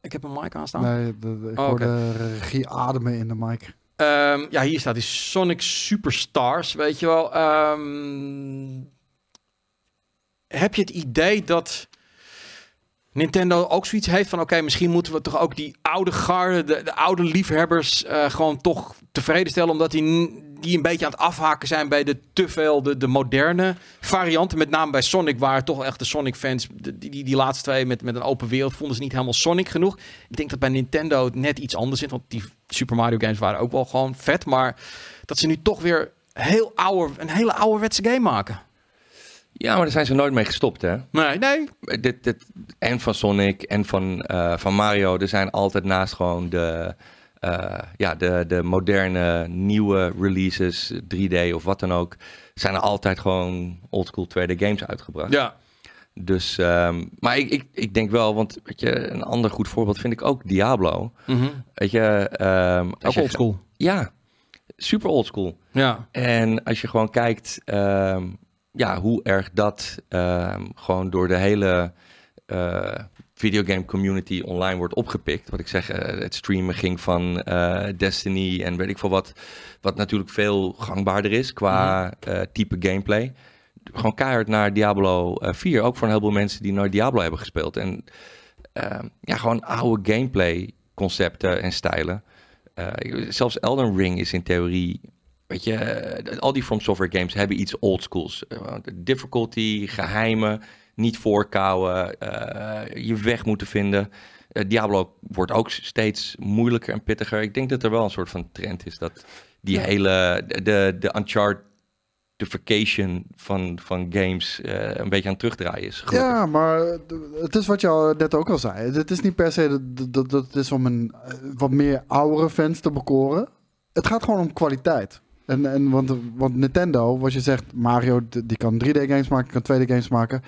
Ik heb een mic aanstaan. Nee, de, de- ik Oh, hoorde regie ademen in de mic. Ehm, ja, hier staat die Sonic Superstars, weet je wel. Ehm, heb je het idee dat Nintendo ook zoiets heeft van... oké, misschien moeten we toch ook die oude garde, de, de oude liefhebbers... eh, gewoon toch tevreden stellen... omdat die, die een beetje aan het afhaken zijn bij de te veel de, de moderne varianten. Met name bij Sonic, waar toch echt de Sonic-fans... de- Die, die, die laatste twee met, met een open wereld vonden ze niet helemaal Sonic genoeg. Ik denk dat bij Nintendo het net iets anders zit. Want die Super Mario games waren ook wel gewoon vet. Maar dat ze nu toch weer heel ouder, een hele ouderwetse game maken. Ja, maar daar zijn ze nooit mee gestopt, hè? Nee, nee. dit, dit, en van Sonic en van, eh, van Mario, er zijn altijd naast gewoon de, eh, ja, de, de moderne nieuwe releases, 3D of wat dan ook, zijn er altijd gewoon oldschool 2D games uitgebracht. Ja. Dus, ehm, maar ik, ik, ik denk wel, want weet je, een ander goed voorbeeld vind ik ook Diablo. Mhm. Weet je, ehm, als Ook oldschool. Ja, super oldschool. Ja. En als je gewoon kijkt ehm, ja, hoe erg dat ehm, gewoon door de hele eh, videogame community online wordt opgepikt. Wat ik zeg, eh, het streamen ging van eh, Destiny en weet ik veel wat. Wat natuurlijk veel gangbaarder is qua eh, type gameplay. Gewoon keihard naar Diablo eh, 4. Ook voor een heleboel mensen die nooit Diablo hebben gespeeld. En ehm, ja, gewoon oude gameplay concepten en stijlen. Zelfs Elden Ring is in theorie Weet je, al die From Software games hebben iets oldschools. Difficulty, geheimen, niet voorkouwen, eh, je weg moeten vinden. Eh, Diablo wordt ook steeds moeilijker en pittiger. Ik denk dat er wel een soort van trend is dat die Ja. hele, de, de, de Unchartification van, van games eh, een beetje aan terugdraaien is. gelukkig. Ja, maar het is wat je al net ook al zei. Het is niet per se dat, dat, dat het is om een wat meer oudere fans te bekoren. Het gaat gewoon om kwaliteit. En, en want, want Nintendo, wat je zegt, Mario die kan 3D games maken, kan 2D games maken.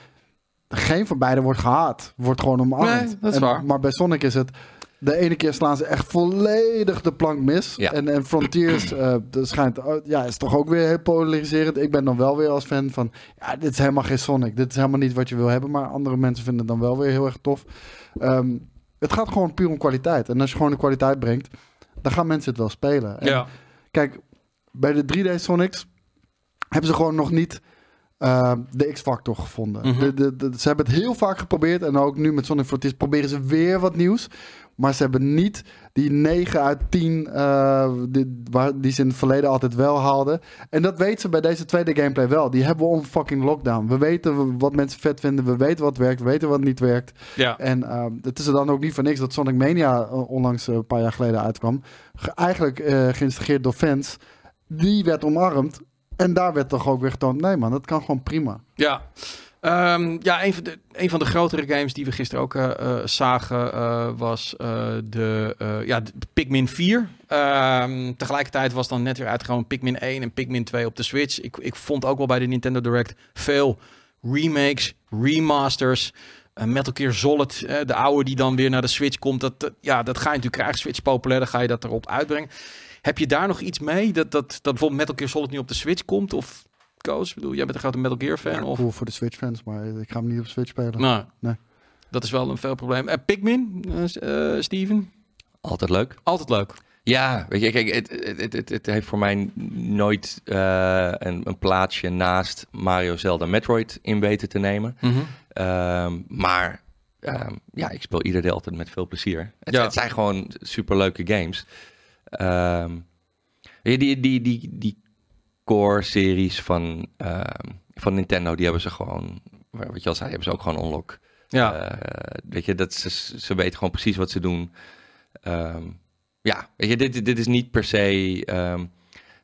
Geen van beiden wordt gehaat. Wordt gewoon omarmd. Nee, dat is En- waar. Maar bij Sonic is het. De ene keer slaan ze echt volledig de plank mis. Ja. En, en Frontiers eh, dat schijnt, oh, ja, is toch ook weer heel polariserend. Ik ben dan wel weer als fan van, ja, dit is helemaal geen Sonic. Dit is helemaal niet wat je wil hebben. Maar andere mensen vinden het dan wel weer heel erg tof. Ehm, het gaat gewoon puur om kwaliteit. En als je gewoon de kwaliteit brengt, dan gaan mensen het wel spelen. En Ja. Kijk, bij de 3D Sonics hebben ze gewoon nog niet eh, de X-factor gevonden. Mhm. de, de, de- ze hebben het heel vaak geprobeerd. En ook nu met Sonic Frontiers proberen ze weer wat nieuws. Maar ze hebben niet die 9 uit 10 eh, die, waar, die ze in het verleden altijd wel haalden. En dat weten ze bij deze tweede gameplay wel. Die hebben we on fucking lockdown. We weten wat mensen vet vinden. We weten wat werkt. We weten wat niet werkt. Ja. En ehm, het is er dan ook niet voor niks dat Sonic Mania eh, onlangs eh, een paar jaar geleden uitkwam. Ge- eigenlijk geïnstigeerd door fans. Die werd omarmd. En daar werd toch ook weer getoond. Nee man, dat kan gewoon prima. Ja. Ehm, ja, een van, de, een van de grotere games die we gisteren ook eh, eh, zagen eh, was de, ja, Pikmin 4. Ehm, tegelijkertijd was dan net weer uitgekomen Pikmin 1 en Pikmin 2 op de Switch. Ik, ik vond ook wel bij de Nintendo Direct veel remakes, remasters. Eh, Metal Gear Solid, de oude die dan weer naar de Switch komt. Dat, dat- ja, dat ga je natuurlijk krijgen. Switch populair, dan ga je dat erop uitbrengen. Heb je daar nog iets mee? Dat, dat, dat bijvoorbeeld Metal Gear Solid nu op de Switch komt? Of Koos, ik bedoel, jij bent een grote Metal Gear fan? Ja, of? cool voor de Switch fans, maar ik ga hem niet op Switch spelen. Nou, Nee. dat is wel een veel probleem. En Pikmin, eh, eh, Steven? Altijd leuk. Altijd leuk. Ja, weet je, kijk, het, het, het, het, het heeft voor mij nooit eh, een, een plaatsje naast Mario, Zelda, Metroid in weten te nemen. Ehm, maar ehm, ja, ik speel ieder deel altijd met veel plezier. Het, Ja. het zijn gewoon superleuke games. Ehm, die, die, die, die core-series van, ehm, van Nintendo, die hebben ze gewoon, wat je al zei, hebben ze ook gewoon unlock. Ja. Eh, weet je, dat ze, ze weten gewoon precies wat ze doen. Ehm, ja, weet je, dit, dit is niet per se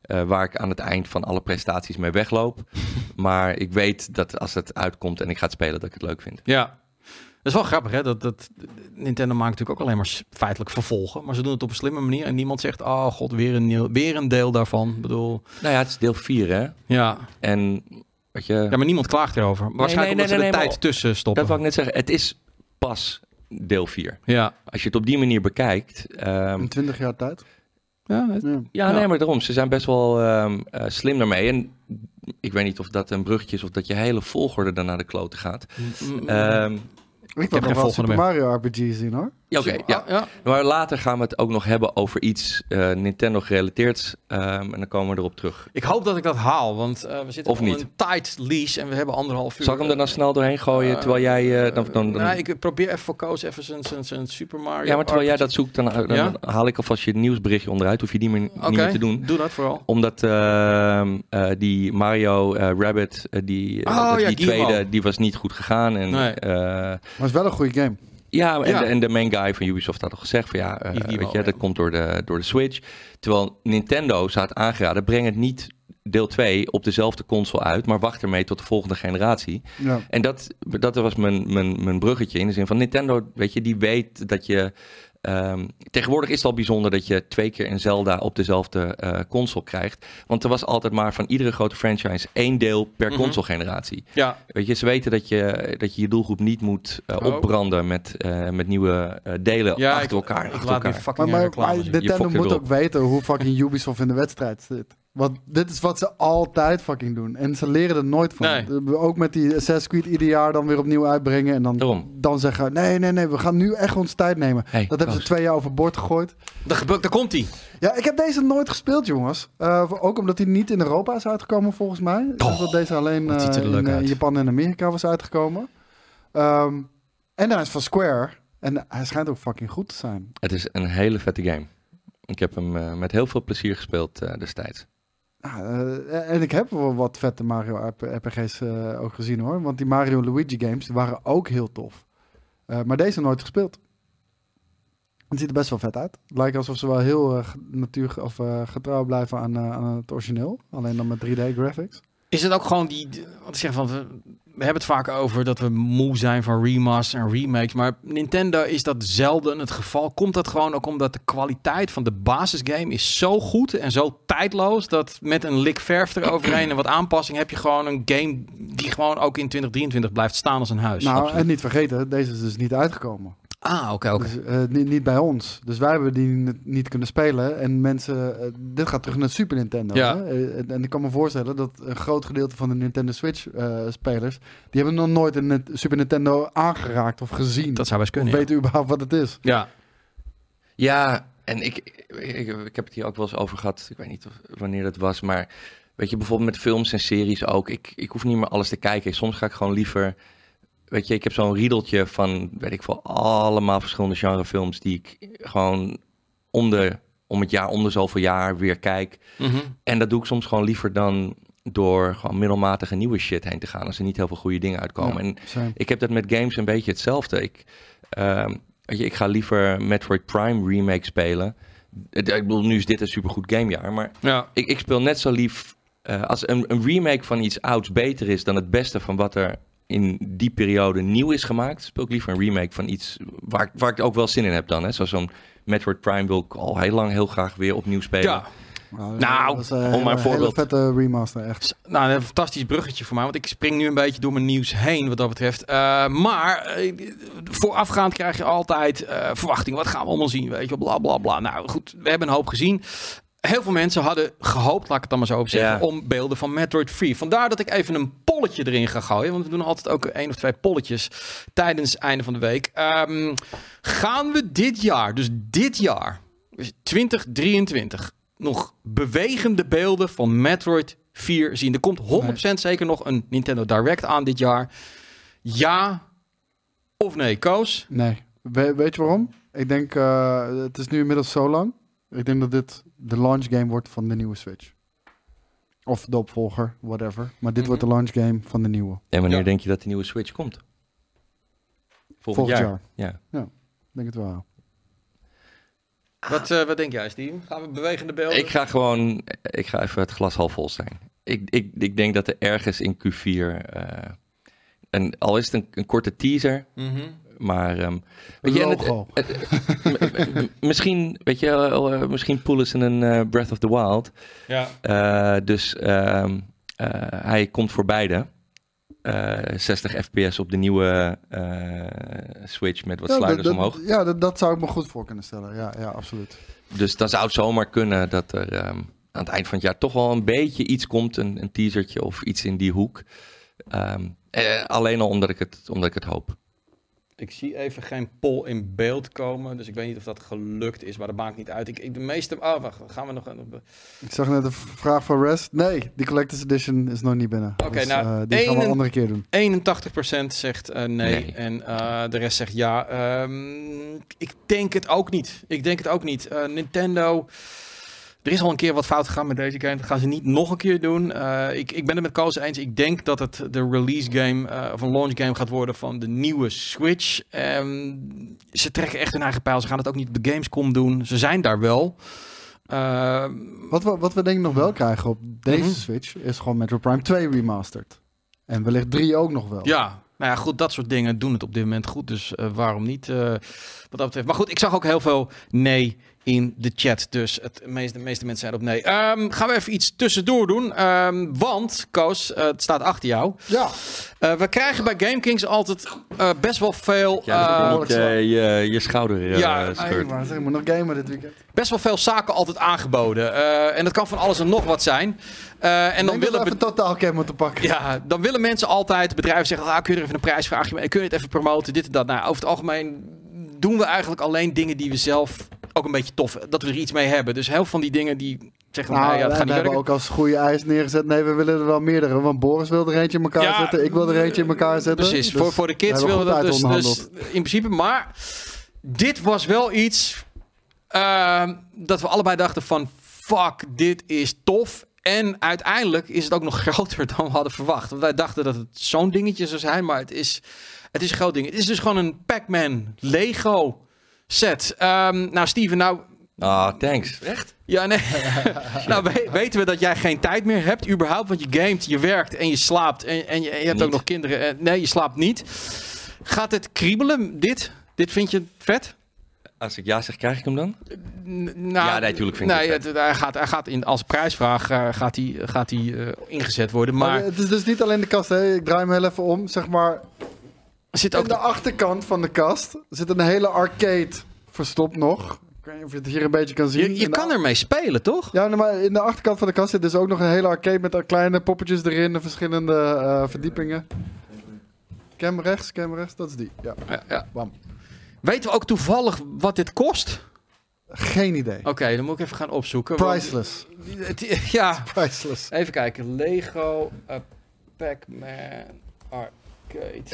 eh, waar ik aan het eind van alle prestaties mee wegloop. <laughs> maar ik weet dat als het uitkomt en ik ga het spelen, dat ik het leuk vind. Ja. Dat is wel grappig, hè? Dat, dat, Nintendo maakt natuurlijk ook alleen maar feitelijk vervolgen. Maar ze doen het op een slimme manier. En niemand zegt, oh god, weer een, nieuw- weer een deel daarvan. Ik bedoel, Nou ja, het is deel 4, hè? ja. En weet je, Ja, maar niemand klaagt erover. Waarschijnlijk nee, omdat nee, ze de nee, tijd tussen stoppen. dat wil ik net zeggen. Het is pas deel 4. Ja. Als je het op die manier bekijkt. ehm, In 20 jaar tijd. Ja, het- Ja. Ja, Ja. nee, maar daarom. Ze zijn best wel ehm, eh, slim daarmee. En ik weet niet of dat een bruggetje is of dat je hele volgorde dan naar de kloten gaat. Mm, Ik heb nog wel volgende Super. Mario RPG zien hoor. Ja, oké, ja. ja. Maar later gaan we het ook nog hebben over iets eh, Nintendo gerelateerd. ehm, en dan komen we erop terug. Ik hoop dat ik dat haal, want eh, we zitten op een tight lease en we hebben anderhalf uur. Zal ik hem er dan snel doorheen gooien Eh, terwijl jij... eh, dan, dan, dan- nou, ik probeer even voor Koos even zijn, zijn, zijn Super Mario. ja, maar terwijl jij dat zoekt, dan, dan Ja? haal ik alvast je nieuwsberichtje onderuit. Hoef je die meer, niet meer te doen. doe dat vooral. Omdat ehm, eh, die Mario eh, Rabbit, eh, die, eh, Oh, die tweede, die was niet goed gegaan. En, Nee. eh, Maar het is wel een goede game. Ja, en, Ja. De, en de main guy van Ubisoft had al gezegd van ja, eh, weet je, ja. dat komt door de, door de Switch. Terwijl Nintendo had aangeraden, breng het niet deel 2 op dezelfde console uit, maar wacht ermee tot de volgende generatie. Ja. En dat, dat was mijn, mijn, mijn bruggetje in de zin van Nintendo, weet je, die weet dat je... ehm, tegenwoordig is het al bijzonder dat je twee keer een Zelda op dezelfde eh, console krijgt. Want er was altijd maar van iedere grote franchise één deel per Mhm. console generatie. Ja, Weet je, ze weten dat je dat je, je doelgroep niet moet eh, Oh. opbranden met, eh, met nieuwe eh, delen ja achter ik, elkaar. Ik achter laat elkaar. Maar, maar, reclame maar Nintendo moet ook weten hoe fucking Ubisoft in de wedstrijd zit. Want dit is wat ze altijd fucking doen. En ze leren er nooit van. Nee. Eh, Ook met die Assassin's Creed ieder jaar dan weer opnieuw uitbrengen. En dan, Daarom. dan zeggen, nee, nee, nee, we gaan nu echt ons tijd nemen. Hey, dat hebben ze twee jaar overboord gegooid. Daar, daar komt hij. Ja, ik heb deze nooit gespeeld, jongens. Eh, ook omdat hij niet in Europa is uitgekomen, volgens mij. Dacht dat deze alleen eh, in. Japan en Amerika was uitgekomen. Ehm, en hij is van Square. En hij schijnt ook fucking goed te zijn. Het is een hele vette game. Ik heb hem met heel veel plezier gespeeld destijds. Ja, eh, en ik heb wel wat vette Mario RP RPG's eh, ook gezien hoor. Want die Mario Luigi games waren ook heel tof. Eh, maar deze nooit gespeeld. Het ziet er best wel vet uit. Het lijkt alsof ze wel heel natuur of getrouw blijven aan, aan het origineel. Alleen dan met 3D graphics. Is het ook gewoon die... Wat zeg van... We, hebben het vaak over dat we moe zijn van remasters en remakes. Maar Nintendo is dat zelden het geval. Komt dat gewoon ook omdat de kwaliteit van de basisgame is zo goed en zo tijdloos... dat met een lik verf eroverheen en wat aanpassing... heb je gewoon een game die gewoon ook in 2023 blijft staan als een huis. nou, Absoluut. en niet vergeten, deze is dus niet uitgekomen. Ah, oké, oké. Dus, eh, niet, niet bij ons. Dus wij hebben die niet kunnen spelen. En mensen, eh, dit gaat terug naar Super Nintendo. Ja. Hè? Eh, en- en ik kan me voorstellen dat een groot gedeelte van de Nintendo Switch eh, spelers, die hebben nog nooit een Super Nintendo aangeraakt of gezien. Dat zou best of kunnen, ja. weten überhaupt wat het is. Ja, Ja, en ik, ik, ik heb het hier ook wel eens over gehad. Ik weet niet of, wanneer dat was, maar weet je, bijvoorbeeld met films en series ook. Ik, ik hoef niet meer alles te kijken. Soms ga ik gewoon liever... Weet je, ik heb zo'n riedeltje van, weet ik veel, allemaal verschillende genrefilms die ik gewoon om, de, om het jaar, om de zoveel jaar weer kijk. Mhm. En dat doe ik soms gewoon liever dan door gewoon middelmatige nieuwe shit heen te gaan. Als er niet heel veel goede dingen uitkomen. Ja, En ik heb dat met games een beetje hetzelfde. Ik, ehm, weet je, ik ga liever Metroid Prime remake spelen. Eh, Ik bedoel, nu is dit een supergoed gamejaar. Maar ja. ik, ik speel net zo lief... eh, als een, een remake van iets ouds beter is dan het beste van wat er in die periode nieuw is gemaakt, speel ik liever een remake van iets waar, ik- waar ik ook wel zin in heb dan. Hè? Zoals zo'n Metroid Prime wil ik al heel lang heel graag weer opnieuw spelen. ja. Nou, Nou, dat is, eh, om maar een een hele voorbeeld- vette remaster, echt. Nou, een fantastisch bruggetje voor mij, want ik spring nu een beetje door mijn nieuws heen wat dat betreft. Eh, maar eh, voorafgaand krijg je altijd eh, verwachting. Wat gaan we allemaal zien? Weet je, bla bla bla. Nou goed, we hebben een hoop gezien. Heel veel mensen hadden gehoopt, laat ik het dan maar zo op zeggen, Ja. om beelden van Metroid Free. Vandaar dat ik even een polletje erin ga gooien. Want we doen altijd ook één of twee polletjes tijdens het einde van de week. Ehm, gaan we dit jaar, dus dit jaar, dus 2023, nog bewegende beelden van Metroid 4 zien? Er komt 100% zeker nog een Nintendo Direct aan dit jaar. Ja of nee, Koos? Nee. We- weet je waarom? Ik denk, eh, het is nu inmiddels zo lang. Ik denk dat dit de launch game wordt van de nieuwe Switch. Of de opvolger, whatever. Maar dit wordt de launch game van de nieuwe. En wanneer Ja. denk je dat de nieuwe Switch komt? Volgend, Volgend jaar. jaar. Ja. Ik denk het wel. Wat, eh, wat denk jij, Steven? Gaan we bewegende beelden? Ik ga gewoon, ik ga even het glas half vol zijn. Ik, ik, ik denk dat er ergens in Q4, eh, en al is het een, een korte teaser, Mhm. Maar ehm, Een weet je, het- <laughs> m- misschien, weet je, wel, eh, misschien poelen ze een eh, Breath of the Wild. Ja. Eh, dus ehm, eh, hij komt voor beide. Eh, 60 fps op de nieuwe eh, Switch met wat Ja, sliders dat- omhoog. Ja, dat, dat zou ik me goed voor kunnen stellen. Ja, ja absoluut. Dus dan zou het zomaar kunnen dat er ehm, aan het eind van het jaar toch wel een beetje iets komt. Een, een teasertje of iets in die hoek. Ehm, eh, alleen al omdat ik, het, omdat ik het hoop. Ik zie even geen poll in beeld komen, dus ik weet niet of dat gelukt is, maar dat maakt niet uit. Ik, ik de meeste. Oh, wacht, gaan we nog. een- Ik zag net een vraag van Rest. Nee, die Collector's Edition is nog niet binnen. Oké, Dus, nou, eh, die gaan we een andere keer doen. 81% zegt eh, nee, Nee. en eh, de rest zegt ja. Ehm, ik denk het ook niet. Ik denk het ook niet. Eh, Nintendo. Er is al een keer wat fout gegaan met deze game. Dat gaan ze niet nog een keer doen. Eh, ik, ik ben het met Koos eens. Ik denk dat het de release game eh, of een launch game gaat worden van de nieuwe Switch. Ehm, ze trekken echt hun eigen pijl. Ze gaan het ook niet op de Gamescom doen. Ze zijn daar wel. Ehm, Wat we, wat we denk ik nog wel krijgen op deze Mhm. Switch is gewoon Metro Prime 2 remastered. En wellicht 3 ook nog wel. Ja, nou ja, goed, dat soort dingen doen het op dit moment goed. Dus eh, waarom niet? wat dat betreft. Maar goed, ik zag ook heel veel nee in de chat. Dus het meeste, de meeste mensen zijn op nee. Ehm, gaan we even iets tussendoor doen. Ehm, want, Koos, eh, het staat achter jou. Ja, Eh, we krijgen bij GameKings altijd eh, best wel veel... Ja, dat eh, je je, je schouder eh, Ja, maar ik moet nog gamen dit weekend. best wel veel zaken altijd aangeboden. Eh, en dat kan van alles en nog wat zijn. Eh, en dan willen we totaal moeten pakken. Ja, dan willen mensen altijd, bedrijven zeggen, ah, kun je er even een prijsvraagje mee, kun je het even promoten, dit en dat. Nou, over het algemeen doen we eigenlijk alleen dingen die we zelf ook een beetje tof, dat we er iets mee hebben. Dus heel van die dingen die zeggen, Nou, nou, ja, we dat gaat niet hebben ook als goede ijs neergezet. Nee, we willen er wel meerdere. Want Boris wil er eentje in elkaar Ja, zetten. Ik wil er eentje in elkaar zetten. Precies, Dus voor, voor de kids willen we dat dus, dus in principe. Maar dit was wel iets ehm, dat we allebei dachten van, fuck, dit is tof. En uiteindelijk is het ook nog <laughs> groter dan we hadden verwacht. Want wij dachten dat het zo'n dingetje zou zijn, maar het is, het is een groot ding. Het is dus gewoon een Pac-Man Lego set. Ehm, nou, Steven, nou, Ah, thanks. Echt? ja, nee. <laughs> nou, we- weten we dat jij geen tijd meer hebt, überhaupt. Want je gamet, je werkt en je slaapt. En, en je, en je hebt ook nog kinderen. En, nee, je slaapt niet. Gaat het kriebelen, dit? Dit vind je vet? Als ik ja zeg, krijg ik hem dan? N- nou, Ja, nee, tuurlijk vind ik nee, het het- hij gaat, hij gaat in, als prijsvraag eh, gaat hij, gaat hij, eh, ingezet worden. Maar Maar het is dus niet alleen de kast. Hè. Ik draai hem heel even om. Zeg maar, zit in ook... de achterkant van de kast zit een hele arcade verstopt nog. Ik weet niet of je het hier een beetje kan zien. je je In de kan ermee spelen, toch? Ja, maar in de achterkant van de kast zit dus ook nog een hele arcade met kleine poppetjes erin en verschillende eh, verdiepingen. Cam rechts, cam rechts, dat is die. Ja, Ja, ja. bam. Weten we ook toevallig wat dit kost? Geen idee. Oké, dan moet ik even gaan opzoeken. Priceless. <laughs> Ja, Priceless. even kijken. Lego uh, Pac-Man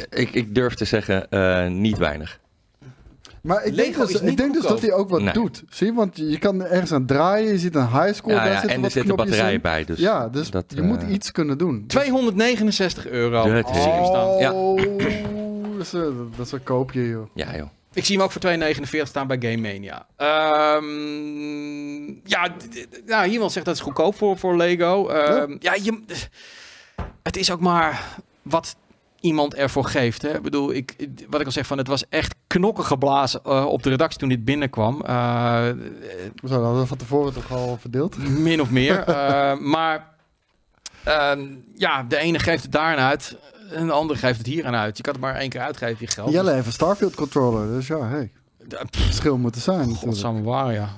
Ik, ik durf te zeggen, eh, niet weinig. Maar ik denk, Lego dus, is niet ik denk dus goedkoop. dat hij ook wat Nee. doet. Zie, je? want je kan ergens aan draaien. Je ziet een highscore, Ja, daar ja, zitten en er wat zitten knopjes batterijen in. bij. Dus ja, dus dat, je eh, moet iets kunnen doen. 269 euro. Dat zie ik hem staan. Ja. Oh, dat is, een- dat is een koopje, joh. Ja, joh. Ik zie hem ook voor 2,49 staan bij Game Mania. Ehm, ja, d- d- ja, iemand zegt dat is goedkoop voor, voor Lego. Ehm, ja, je, het is ook maar wat iemand ervoor geeft. Hè? Ik bedoel, ik, wat ik al zeg, van, het was echt knokken geblazen eh, op de redactie toen dit binnenkwam. Eh, We hadden van tevoren toch al verdeeld. min of meer. <laughs> Eh, maar ehm, ja, de ene geeft het daarin uit. En de andere geeft het hier aan uit. Je kan het maar één keer uitgeven, je geld. Jelle heeft een Starfield controller, dus ja, hey. Verschil moet er zijn. Godsamme waar, ja.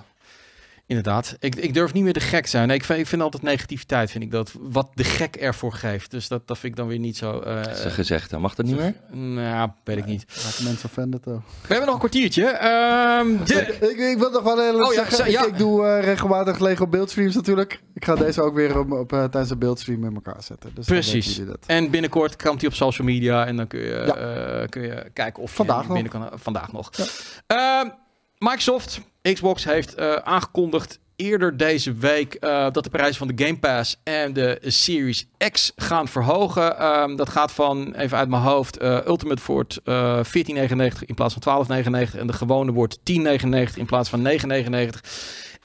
Inderdaad. Ik, ik durf niet meer de gek zijn. Nee, ik, vind, ik vind altijd negativiteit, vind ik dat. Wat de gek ervoor geeft. Dus dat, dat vind ik dan weer niet zo... eh, Dat is een gezegde. Mag dat niet meer? Nou, weet ik niet. Raken mensen offended toch? We hebben nog een kwartiertje. Ehm, de- Ik, ik wil nog wel even Oh, zeggen, ja. ik, ik doe eh, regelmatig Lego beeldstreams natuurlijk. Ik ga deze ook weer op, op, eh, tijdens de beeldstream met elkaar zetten. Dus dan Precies. En binnenkort komt hij op social media en dan kun je, Ja. eh, kun je kijken of Vandaag je nog. binnen kan. Vandaag nog. Ja. Microsoft, Xbox heeft eh, aangekondigd eerder deze week eh, dat de prijzen van de Game Pass en de Series X gaan verhogen. Ehm, dat gaat van, even uit mijn hoofd, eh, Ultimate wordt eh 14,99 in plaats van 12,99 en de gewone wordt 10,99 in plaats van 9,99.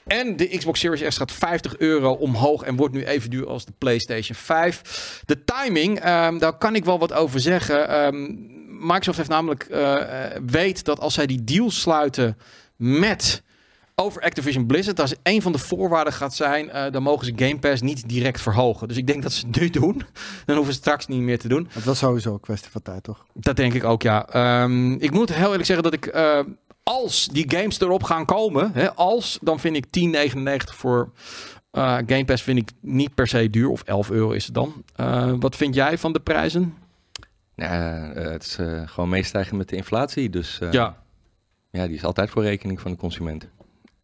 En de Xbox Series X gaat 50 euro omhoog en wordt nu even duur als de PlayStation 5. De timing, ehm, daar kan ik wel wat over zeggen. Ehm, Microsoft heeft namelijk weet dat als zij die deal sluiten met over Activision Blizzard, als een van de voorwaarden gaat zijn, eh, dan mogen ze Game Pass niet direct verhogen. Dus ik denk dat ze het nu doen. <laughs> Dan hoeven ze het straks niet meer te doen. Het was sowieso een kwestie van tijd, toch? Dat denk ik ook, ja. Ehm, ik moet heel eerlijk zeggen dat ik, eh, als die games erop gaan komen, hè, als, dan vind ik 10,99 voor eh, Game Pass vind ik niet per se duur. Of 11 euro is het dan. Eh, wat vind jij van de prijzen? Ja, eh, het is gewoon meestijgen met de inflatie. Dus eh, ja, ja, die is altijd voor rekening van de consument.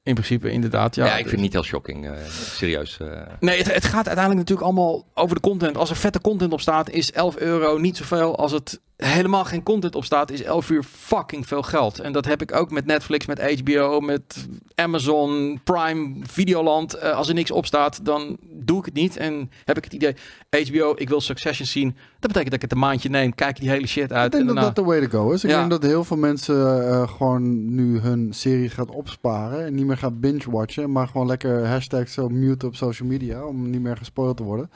in principe inderdaad. Ja, Ja, ik vind het niet heel shocking. eh, serieus. eh. Nee, het, het gaat uiteindelijk natuurlijk allemaal over de content. Als er vette content op staat, is 11 euro niet zoveel. Als het helemaal geen content op staat, is 11 uur fucking veel geld. En dat heb ik ook met Netflix, met HBO, met Amazon, Prime, Videoland. Eh, als er niks op staat, dan doe ik het niet. En heb ik het idee, HBO, ik wil Succession zien. Dat betekent dat ik het een maandje neem, kijk die hele shit uit. Ik denk en dat daarna- dat de way to go is. Ik Ja. denk dat heel veel mensen eh, gewoon nu hun serie gaat opsparen. En niet meer gaat binge-watchen. Maar gewoon lekker hashtags zo mute op social media. Om niet meer gespoild te worden.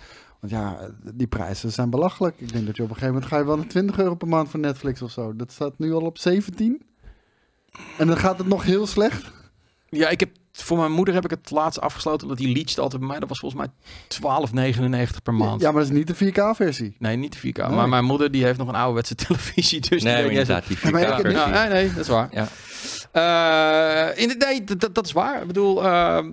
Want ja, die prijzen zijn belachelijk. Ik denk dat je op een gegeven moment ga je wel naar 20 euro per maand voor Netflix of zo. Dat staat nu al op 17. En dan gaat het nog heel slecht. Ja, ik heb, voor mijn moeder heb ik het laatst afgesloten, omdat die leached altijd bij mij. Dat was volgens mij 12,99 per maand. Ja, maar dat is niet de 4K-versie. Nee, niet de 4K. Nee. Maar mijn moeder die heeft nog een ouderwetse <laughs> televisie. Dus die nee, inderdaad, die 4K-versie. Ja, nee, nee, dat is waar. Ja. Eh, in de, nee, dat- dat, is waar. Ik bedoel, eh,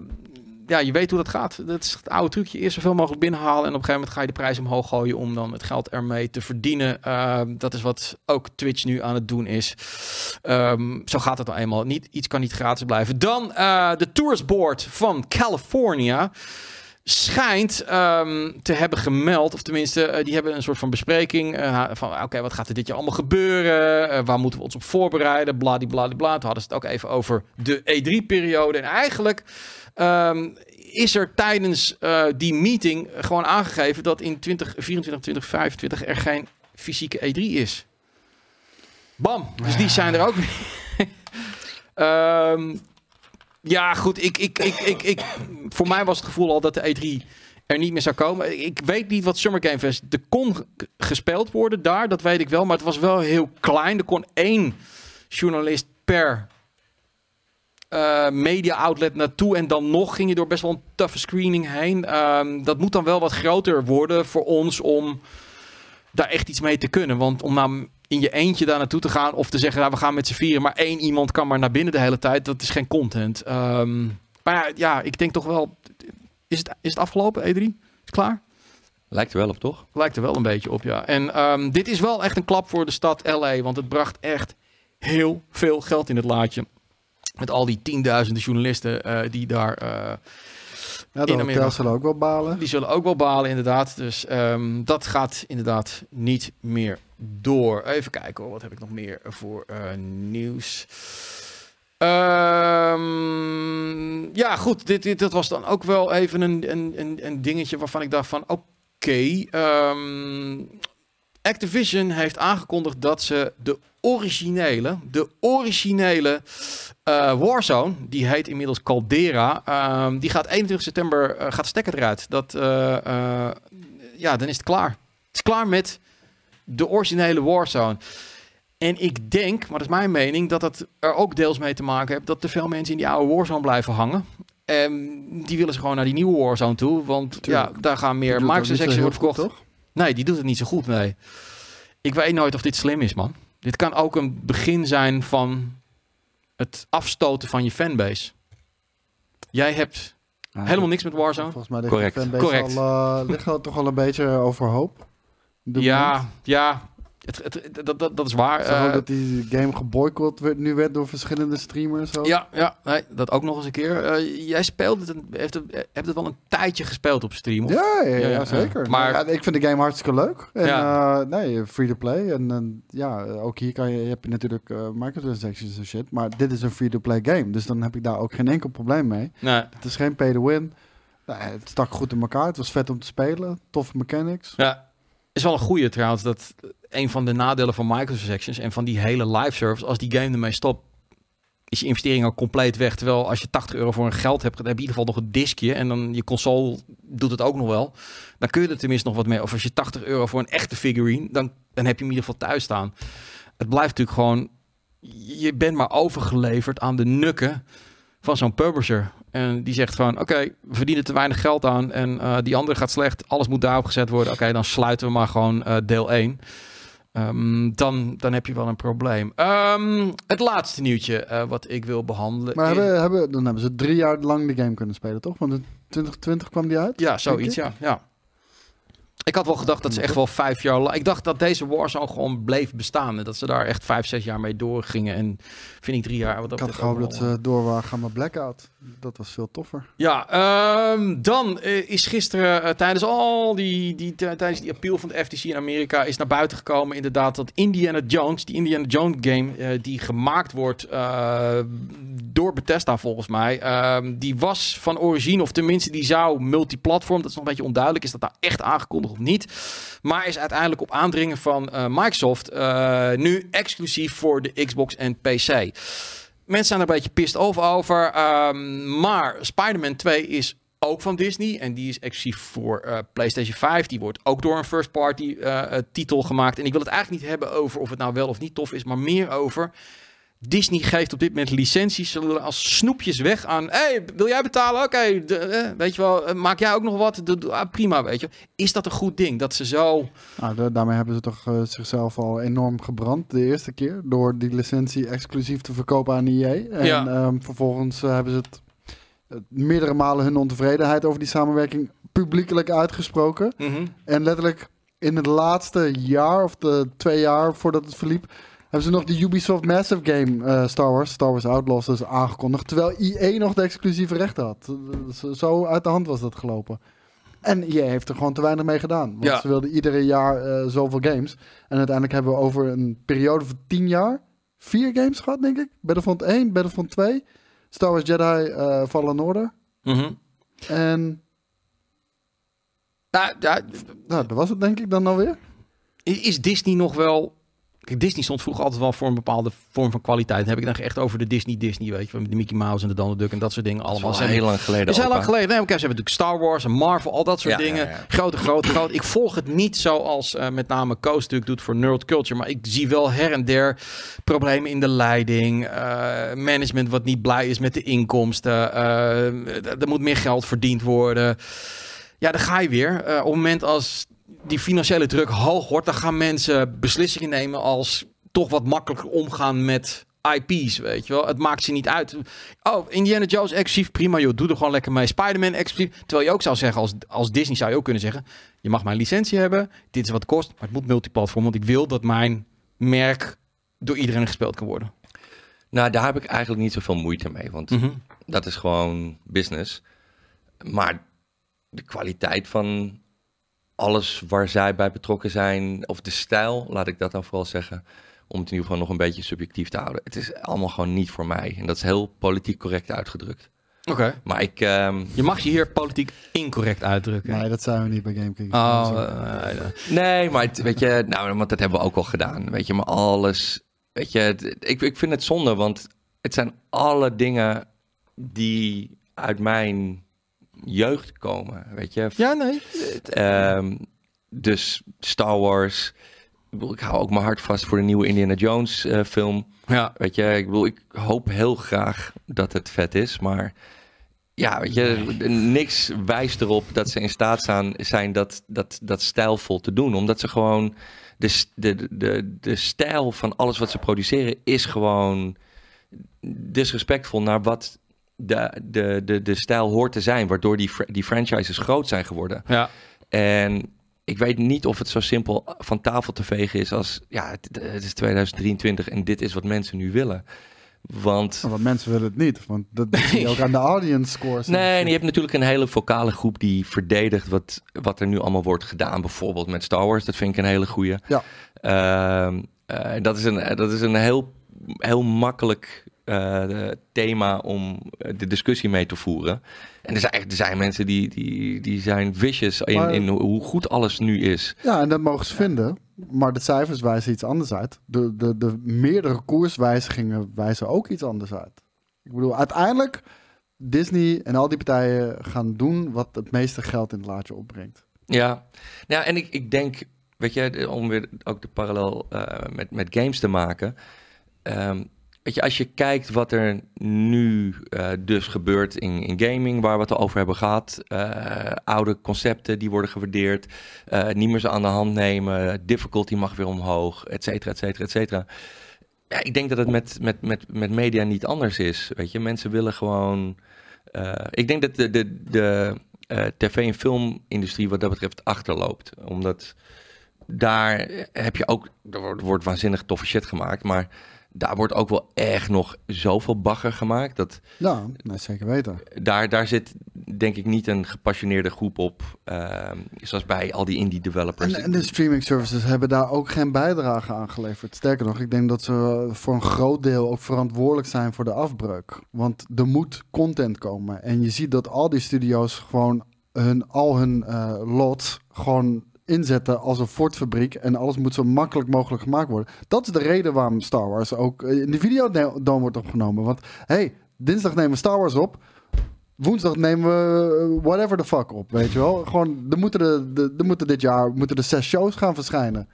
ja, je weet hoe dat gaat. Dat is het oude trucje. Eerst zoveel mogelijk binnenhalen en op een gegeven moment ga je de prijs omhoog gooien om dan het geld ermee te verdienen. Eh, dat is wat ook Twitch nu aan het doen is. Ehm, zo gaat het nou eenmaal. Niet, iets kan niet gratis blijven. Dan eh, de Tours Board van California schijnt ehm, te hebben gemeld, of tenminste, eh, die hebben een soort van bespreking eh, van, oké, wat gaat er dit jaar allemaal gebeuren? Waar moeten we ons op voorbereiden? Bladibladibla. Toen hadden ze het ook even over de E3-periode. En eigenlijk ehm, is er tijdens eh, die meeting gewoon aangegeven dat in 2024, 2025 er geen fysieke E3 is. Bam. Dus die zijn er ook weer. <laughs> Ehm, ja, goed. Ik, ik, ik, ik, ik, voor mij was het gevoel al dat de E3 er niet meer zou komen. Ik weet niet wat Summer Game Fest... Er kon gespeeld worden daar, dat weet ik wel. Maar het was wel heel klein. Er kon één journalist per eh, media outlet naartoe. En dan nog ging je door best wel een toffe screening heen. Ehm, dat moet dan wel wat groter worden voor ons om daar echt iets mee te kunnen. Want om nou in je eentje daar naartoe te gaan of te zeggen, nou, we gaan met z'n vieren, maar één iemand kan maar naar binnen de hele tijd, dat is geen content. Ehm, maar ja, ja, ik denk toch wel, is het, is het afgelopen, E3? Is het klaar? Lijkt er wel op, toch? Lijkt er wel een beetje op, ja. En ehm, dit is wel echt een klap voor de stad LA, want het bracht echt heel veel geld in het laadje. Met al die tienduizenden journalisten eh, die daar... eh, Ja, de hotels zullen ook wel balen. die zullen ook wel balen, inderdaad. Dus ehm, dat gaat inderdaad niet meer door. Even kijken hoor, wat heb ik nog meer voor eh, nieuws? Ehm, ja, goed. Dit, dit, dat was dan ook wel even een, een, een, een dingetje waarvan ik dacht van... Oké, ehm, Activision heeft aangekondigd dat ze de originele, de originele eh, Warzone, die heet inmiddels Caldera, ehm, die gaat 21 september, eh, gaat stekker eruit. Dat, eh, ja, dan is het klaar. Het is klaar met de originele Warzone. En ik denk, maar dat is mijn mening, dat het er ook deels mee te maken heeft dat te veel mensen in die oude Warzone blijven hangen. En die willen ze gewoon naar die nieuwe Warzone toe, want Tuurlijk. ja, daar gaan meer heel worden verkocht. toch? Nee, die doet het niet zo goed, nee. Ik weet nooit of dit slim is, man. Dit kan ook een begin zijn van het afstoten van je fanbase. Jij hebt Ja, helemaal niks met Warzone. Volgens mij ligt Correct. de fanbase Correct. Al, eh, ligt al toch al een beetje overhoop. moment. Ja, ja. Het, het, dat, dat, dat is waar. Eh, dat die game geboycott werd, nu werd door verschillende streamers. Ook. ja, ja nee, dat ook nog eens een keer. Eh, jij speelt het, een, heeft het, hebt het wel een tijdje gespeeld op stream? Of? Ja, ja, ja, Ja, ja, zeker. Maar- ik vind de game hartstikke leuk. En Ja. eh, nee, free to play. En, en ja, ook hier kan je, heb je natuurlijk eh, microtransactions en shit. Maar dit is een free to play game. Dus dan heb ik daar ook geen enkel probleem mee. Nee. Het is geen pay to win. Nee, het stak goed in elkaar. Het was vet om te spelen. Toffe mechanics. Ja. Is wel een goede trouwens. Dat een van de nadelen van microtransactions en van die hele live service, als die game ermee stopt, is je investering al compleet weg. Terwijl als je 80 euro voor een geld hebt, heb je in ieder geval nog een diskje en dan je console doet het ook nog wel. Dan kun je er tenminste nog wat mee. Of als je 80 euro voor een echte figurine, dan, dan heb je hem in ieder geval thuis staan. Het blijft natuurlijk gewoon, je bent maar overgeleverd aan de nukken van zo'n publisher. En die zegt gewoon, oké, we verdienen te weinig geld aan en eh, die andere gaat slecht. Alles moet daarop gezet worden. Oké, dan sluiten we maar gewoon eh, deel 1. Ehm, dan, dan heb je wel een probleem. Ehm, het laatste nieuwtje eh, wat ik wil behandelen. Maar hebben, hebben, dan hebben ze drie jaar lang de game kunnen spelen, toch? Want in 2020 kwam die uit. Ja, zoiets, ja. ja. Ik had wel gedacht dat ze echt wel vijf jaar lang... Ik dacht dat deze Warzone gewoon bleef bestaan. En dat ze daar echt vijf, zes jaar mee doorgingen. En vind ik drie jaar... Wat Ik had gehoopt dat ze door waren gaan met Blackout. Dat was veel toffer. Ja, ehm, dan eh, is gisteren eh, tijdens al die, die tijdens die appeal van de FTC in Amerika is naar buiten gekomen inderdaad dat Indiana Jones, die Indiana Jones game eh, die gemaakt wordt door Bethesda volgens mij, ehm, die was van origine of tenminste die zou multiplatform, dat is nog een beetje onduidelijk, is dat daar echt aangekondigd of niet, maar is uiteindelijk op aandringen van Microsoft nu exclusief voor de Xbox en PC. Mensen zijn er een beetje pissed over. ehm, maar Spider-Man 2 is ook van Disney. En die is exclusief voor eh, PlayStation 5. Die wordt ook door een first-party eh, eh, titel gemaakt. En ik wil het eigenlijk niet hebben over of het nou wel of niet tof is. Maar meer over... Disney geeft op dit moment licenties als snoepjes weg aan. hey, wil jij betalen? Oké, eh, weet je wel, eh, maak jij ook nog wat? Ah, prima, weet je. Is dat een goed ding? Dat ze zo. Nou, da- daarmee hebben ze toch eh, zichzelf al enorm gebrand de eerste keer. Door die licentie exclusief te verkopen aan EA. En Ja. ehm, vervolgens hebben ze het meerdere malen hun ontevredenheid over die samenwerking publiekelijk uitgesproken. En letterlijk in het laatste jaar of de twee jaar voordat het verliep, hebben ze nog de Ubisoft Massive Game eh, Star Wars, Star Wars Outlaws, dus aangekondigd. Terwijl EA nog de exclusieve rechten had. Zo- Zo uit de hand was dat gelopen. En EA heeft er gewoon te weinig mee gedaan. Want Ja. ze wilden iedere jaar eh, zoveel games. En uiteindelijk hebben we over een periode van tien jaar vier games gehad, denk ik. Battlefront 1, Battlefront 2, Star Wars Jedi eh, Fallen Order. Mhm. En Nou, ja, nou, dat was het denk ik dan alweer. is Disney nog wel. Kijk, Disney stond vroeger altijd wel voor een bepaalde vorm van kwaliteit. Dan heb ik dan echt over de Disney Disney, weet je, met de Mickey Mouse en de Donald Duck en dat soort dingen Dat is allemaal. Ze heel lang geleden. Het is heel lang geleden. Nee, ze hebben natuurlijk Star Wars en Marvel, al dat soort Ja, dingen. ja, ja. Grote, grote, groot. Ik volg het niet zoals eh, met name Koos natuurlijk doet voor Nerd Culture. Maar ik zie wel her en der problemen in de leiding. eh, management wat niet blij is met de inkomsten. eh, er moet meer geld verdiend worden. Ja, dan ga je weer. Op het moment als die financiële druk hoog wordt, dan gaan mensen beslissingen nemen als toch wat makkelijker omgaan met IP's, weet je wel. Het maakt ze niet uit. Oh, Indiana Jones exclusief, prima joh, doe er gewoon lekker mee. Spider-Man exclusief. Terwijl je ook zou zeggen, als, als Disney zou je ook kunnen zeggen, je mag mijn licentie hebben, dit is wat het kost, maar het moet multiplatform, want ik wil dat mijn merk door iedereen gespeeld kan worden. Nou, daar heb ik eigenlijk niet zoveel moeite mee. Want Mhm. dat is gewoon business. Maar de kwaliteit van alles waar zij bij betrokken zijn, of de stijl, laat ik dat dan vooral zeggen, om het in ieder geval nog een beetje subjectief te houden. Het is allemaal gewoon niet voor mij. En dat is heel politiek correct uitgedrukt. Oké. Maar ik, ehm, Je mag je hier politiek incorrect uitdrukken. Nee, dat zijn we niet bij GameKing. Oh, eh, nee, maar het- weet je, nou, want dat hebben we ook al gedaan. Weet je, maar alles, weet je, het- ik, ik vind het zonde, want het zijn alle dingen die uit mijn jeugd komen, weet je. ja, nee. Ehm, dus Star Wars. Ik, bedoel, ik hou ook mijn hart vast voor de nieuwe Indiana Jones eh, film. Ja. Weet je, ik bedoel, ik hoop heel graag dat het vet is, maar ja, weet je, niks wijst erop dat ze in staat zijn, zijn dat, dat, dat stijlvol te doen. Omdat ze gewoon, de, de, de, de stijl van alles wat ze produceren is gewoon disrespectvol naar wat de, de, de, de stijl hoort te zijn, waardoor die, fr- die franchises groot zijn geworden. Ja. En ik weet niet of het zo simpel van tafel te vegen is als, ja, het, het is 2023 en dit is wat mensen nu willen. Want want mensen willen het niet. Want dat <laughs> zie je ook aan de audience scores. Nee, en je hebt natuurlijk een hele vocale groep die verdedigt wat, wat er nu allemaal wordt gedaan. Bijvoorbeeld met Star Wars, dat vind ik een hele goeie. Ja. Ehm, eh, dat, is een, dat is een heel, heel makkelijk eh, thema om eh, de discussie mee te voeren. En er zijn, er zijn mensen die, die, die zijn vicious in, Maar- in hoe goed alles nu is. Ja, en dat mogen ze vinden. Maar de cijfers wijzen iets anders uit. De, de, de meerdere koerswijzigingen wijzen ook iets anders uit. Ik bedoel, uiteindelijk... Disney en al die partijen gaan doen wat het meeste geld in het laadje opbrengt. Ja, ja en ik, ik denk, weet je, om weer ook de parallel eh, met, met games te maken. Ehm, weet je, als je kijkt wat er nu eh, dus gebeurt in, in gaming, waar we het over hebben gehad. eh, oude concepten die worden gewaardeerd, eh, niet meer ze aan de hand nemen, difficulty mag weer omhoog, et cetera, et cetera, et cetera. Ja, ik denk dat het met, met, met, met media niet anders is. Weet je, mensen willen gewoon. ik denk dat de, de, de tv- en filmindustrie wat dat betreft achterloopt. Omdat daar heb je ook, er wordt waanzinnig toffe shit gemaakt, maar daar wordt ook wel echt nog zoveel bagger gemaakt. Dat Ja, nee, zeker weten. daar, daar zit denk ik niet een gepassioneerde groep op, ehm, zoals bij al die indie developers. En, en de streaming services hebben daar ook geen bijdrage aan geleverd. Sterker nog, ik denk dat ze voor een groot deel ook verantwoordelijk zijn voor de afbreuk. Want er moet content komen. En je ziet dat al die studio's gewoon hun, al hun eh lot gewoon inzetten als een Ford-fabriek. En alles moet zo makkelijk mogelijk gemaakt worden. Dat is de reden waarom Star Wars ook eh, in de videodome wordt opgenomen. Want hey, dinsdag nemen we Star Wars op. Woensdag nemen we eh, whatever the fuck op, weet je wel. Gewoon, er moeten, de, er moeten dit jaar moeten er zes shows gaan verschijnen.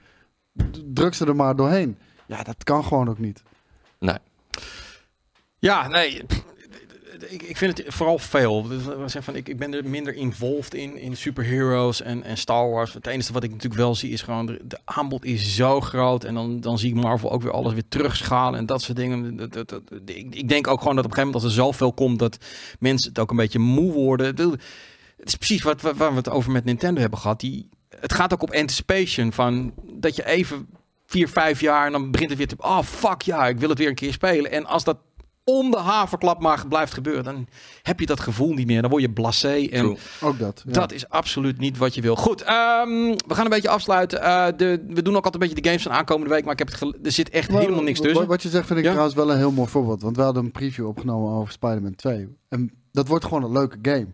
Druk ze er maar doorheen. Ja, dat kan gewoon ook niet. Nee. Ja, nee. Ik, ik vind het vooral veel. Van, ik, ik ben er minder involved in, in superheroes en, en Star Wars. Het enige wat ik natuurlijk wel zie is gewoon, de, de aanbod is zo groot. En dan, dan zie ik Marvel ook weer alles weer terugschalen en dat soort dingen. Dat, dat, ik, denk ook gewoon dat op een gegeven moment als er zoveel komt, dat mensen het ook een beetje moe worden. Het is precies wat, waar waar we het over met Nintendo hebben gehad. Die, het gaat ook op anticipation van dat je even vier, vijf jaar en dan begint het weer te... Oh, fuck ja, ik wil het weer een keer spelen. En als dat om de haverklap maar blijft gebeuren, dan heb je dat gevoel niet meer. Dan word je blasé en True. Ook dat. ja. dat is absoluut niet wat je wil. Goed, ehm, we gaan een beetje afsluiten. Eh, de, we doen ook altijd een beetje de games van aankomende week, maar ik heb het er zit echt Maar helemaal niks tussen. Wat je zegt vind ik Ja? trouwens wel een heel mooi voorbeeld. Want we hadden een preview opgenomen over Spider-Man 2. En dat wordt gewoon een leuke game.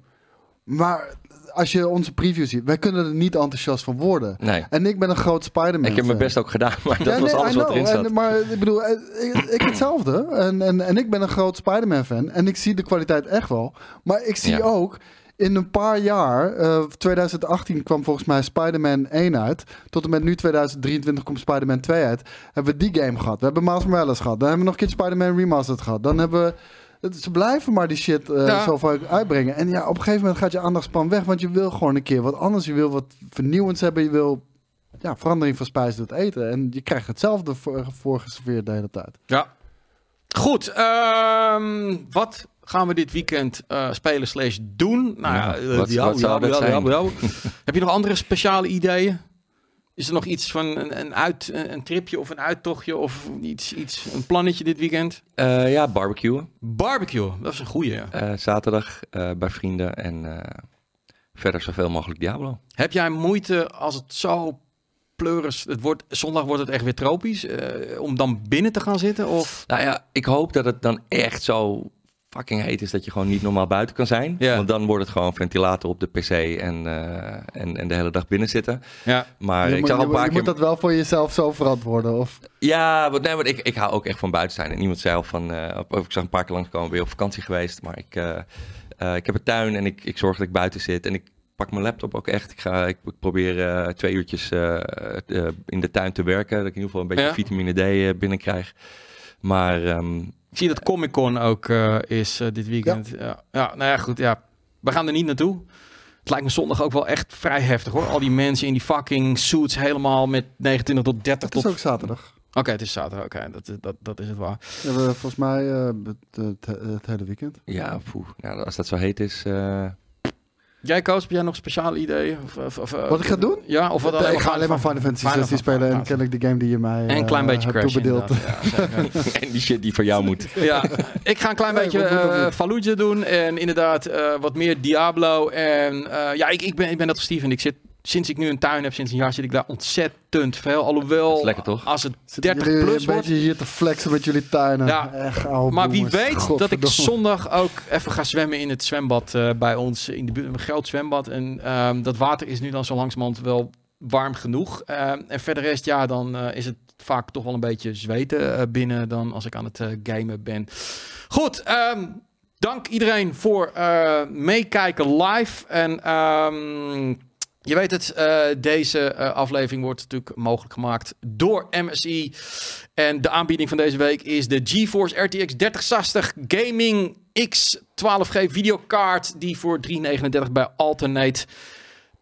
Maar als je onze preview ziet, wij kunnen er niet enthousiast van worden. Nee. En ik ben een groot Spider-Man Ik heb mijn best ook gedaan, maar dat Ja, was alles wat erin zat. En, maar ik bedoel, eh, ik, ik <clears throat> hetzelfde. En, en, en ik ben een groot Spider-Man fan. En ik zie de kwaliteit echt wel. Maar ik zie Ja. ook in een paar jaar, eh, 2018 kwam volgens mij Spider-Man 1 uit. Tot en met nu 2023 komt Spider-Man 2 uit. Hebben we die game gehad. We hebben Miles Morales gehad. Dan hebben we nog een keer Spider-Man Remastered gehad. Dan hebben we... het- Ze blijven maar die shit eh, Ja. zo vaak uitbrengen. En ja, op een gegeven moment gaat je aandachtspan weg. Want je wil gewoon een keer wat anders. Je wil wat vernieuwends hebben. Je wil ja, verandering van spijs door het eten. En je krijgt hetzelfde voor, voor geserveerd de hele tijd. Ja. Goed, ehm, wat gaan we dit weekend eh, spelen slash doen? Nou ja, Ja, eh, wat- diablo, wat zou dat diablo, zijn? diablo. Heb je nog andere speciale ideeën? Is er nog iets van een, een, uit, een tripje of een uittochtje of iets, iets, een plannetje dit weekend? Eh, ja, barbecuen. Barbecue, dat is een goeie. Ja. Eh, zaterdag eh, bij vrienden en verder zoveel mogelijk Diablo. Heb jij moeite als het zo pleuris, het wordt, zondag wordt het echt weer tropisch, om dan binnen te gaan zitten? Of? Nou ja, ik hoop dat het dan echt zo fucking heet is dat je gewoon niet normaal buiten kan zijn. Ja. Want dan wordt het gewoon ventilator op de pc en, eh, en, en de hele dag binnen zitten. Ja. Maar je ik moet, zag al je, een paar je keer... moet dat wel voor jezelf zo verantwoorden. Of, Ja, want, nee, want ik, ik hou ook echt van buiten zijn. En iemand zei al van, eh, op- ik zag een paar keer langskomen, weer op vakantie geweest. Maar ik, eh, eh, ik heb een tuin en ik, ik zorg dat ik buiten zit. En ik pak mijn laptop ook echt. Ik, ga, ik, probeer eh, twee uurtjes in de tuin te werken. Dat ik in ieder geval een beetje Ja. vitamine D eh, binnenkrijg. Maar ehm, Ik zie dat Comic Con ook eh, is eh, dit weekend. Ja. Ja. nou ja, goed. Ja. We gaan er niet naartoe. Het lijkt me zondag ook wel echt vrij heftig hoor. Al die mensen in die fucking suits helemaal met 29 tot 30 het is tot... ook zaterdag. Oké, het is zaterdag. Oké, dat, is- dat, dat is het waar. We hebben volgens mij eh, het, het, het hele weekend. Ja, poeh. Nou, als dat zo heet is... eh, Jij, Koos, heb jij nog speciale ideeën? Of, of, of, eh, Wat ik ga doen? Ja, of wat ik ga alleen maar Final Fantasy Final 16 spelen en ken ik de game die je mij En een klein eh, beetje hebt Crash toebedeeld. <laughs> en die shit die voor jou moet. <laughs> Ja, ik ga een klein Nee, beetje dat eh? Fallujah doen. En inderdaad eh, wat meer Diablo. En eh, ja, ik, ik, ben, ik ben net als Steven. Ik zit, sinds ik nu een tuin heb, sinds een jaar, zit ik daar ontzettend veel. Alhoewel, lekker, toch? als het Zitten 30 jullie plus een wordt... beetje hier te flexen met jullie tuinen. Ja. Echt, oude Maar wie weet dat ik zondag ook even ga zwemmen in het zwembad eh, bij ons in de buurt. Een groot zwembad. En ehm, dat water is nu dan zo langzamerhand wel warm genoeg. Ehm, en verder rest, ja, dan eh, is het vaak toch wel een beetje zweten eh, binnen dan als ik aan het gamen ben. Goed, ehm, dank iedereen voor eh, meekijken live. En ehm, je weet het, eh, deze eh, aflevering wordt natuurlijk mogelijk gemaakt door MSI. En de aanbieding van deze week is de GeForce RTX 3060 Gaming X12G videokaart. Die voor 3,39 bij Alternate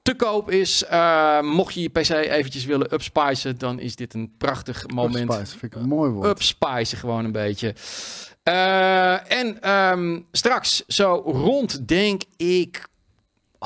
te koop is. Eh, mocht je je PC eventjes willen upspicen, dan is dit een prachtig moment. Upspice vind ik een mooi woord. Upspicen gewoon een beetje. En ehm, straks, zo rond, denk ik,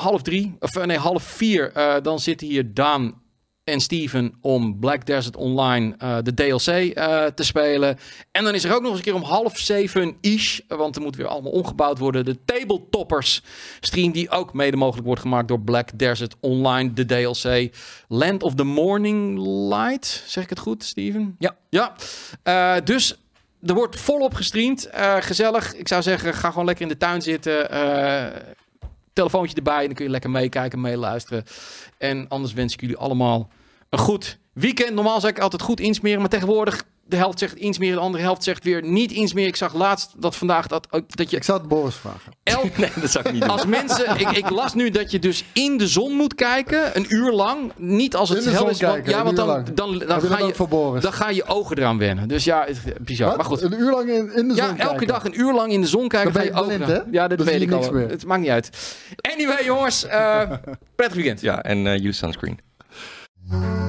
half drie, of eh, nee, half vier, eh, dan zitten hier Daan en Steven om Black Desert Online eh, de DLC te spelen. En dan is er ook nog eens een keer om half zeven ish, want er moet weer allemaal omgebouwd worden, de Tabletoppers stream die ook mede mogelijk wordt gemaakt door Black Desert Online, de DLC. Land of the Morning Light, zeg ik het goed, Steven? Ja. Ja, dus er wordt volop gestreamd. Gezellig. Ik zou zeggen, ga gewoon lekker in de tuin zitten. Eh, telefoontje erbij. En dan kun je lekker meekijken, meeluisteren. En anders wens ik jullie allemaal een goed weekend. Normaal zou ik altijd goed insmeren. Maar tegenwoordig, de helft zegt insmeren. De andere helft zegt weer niet insmeren. Ik zag laatst dat vandaag dat, ook- dat je Ik zou het Boris vragen. elk <laughs> Nee, dat zou ik niet doen. als mensen, ik, ik las nu dat je dus in de zon moet kijken, een uur lang. Niet als het In de hel zon is. Kijken, ja, een want uur dan, lang. dan, dan, je ga je, dan ga je ogen eraan wennen. Dus ja, bizar. Wat? Maar goed. Een uur lang in, in de zon Ja, elke kijken. dag een uur lang in de zon kijken. Dan ga ben je je blind, eraan. hè? Ja, dat Dan weet ik je al. Het maakt niet uit. Anyway, jongens. eh prettig weekend. Ja, en eh use sunscreen. thank you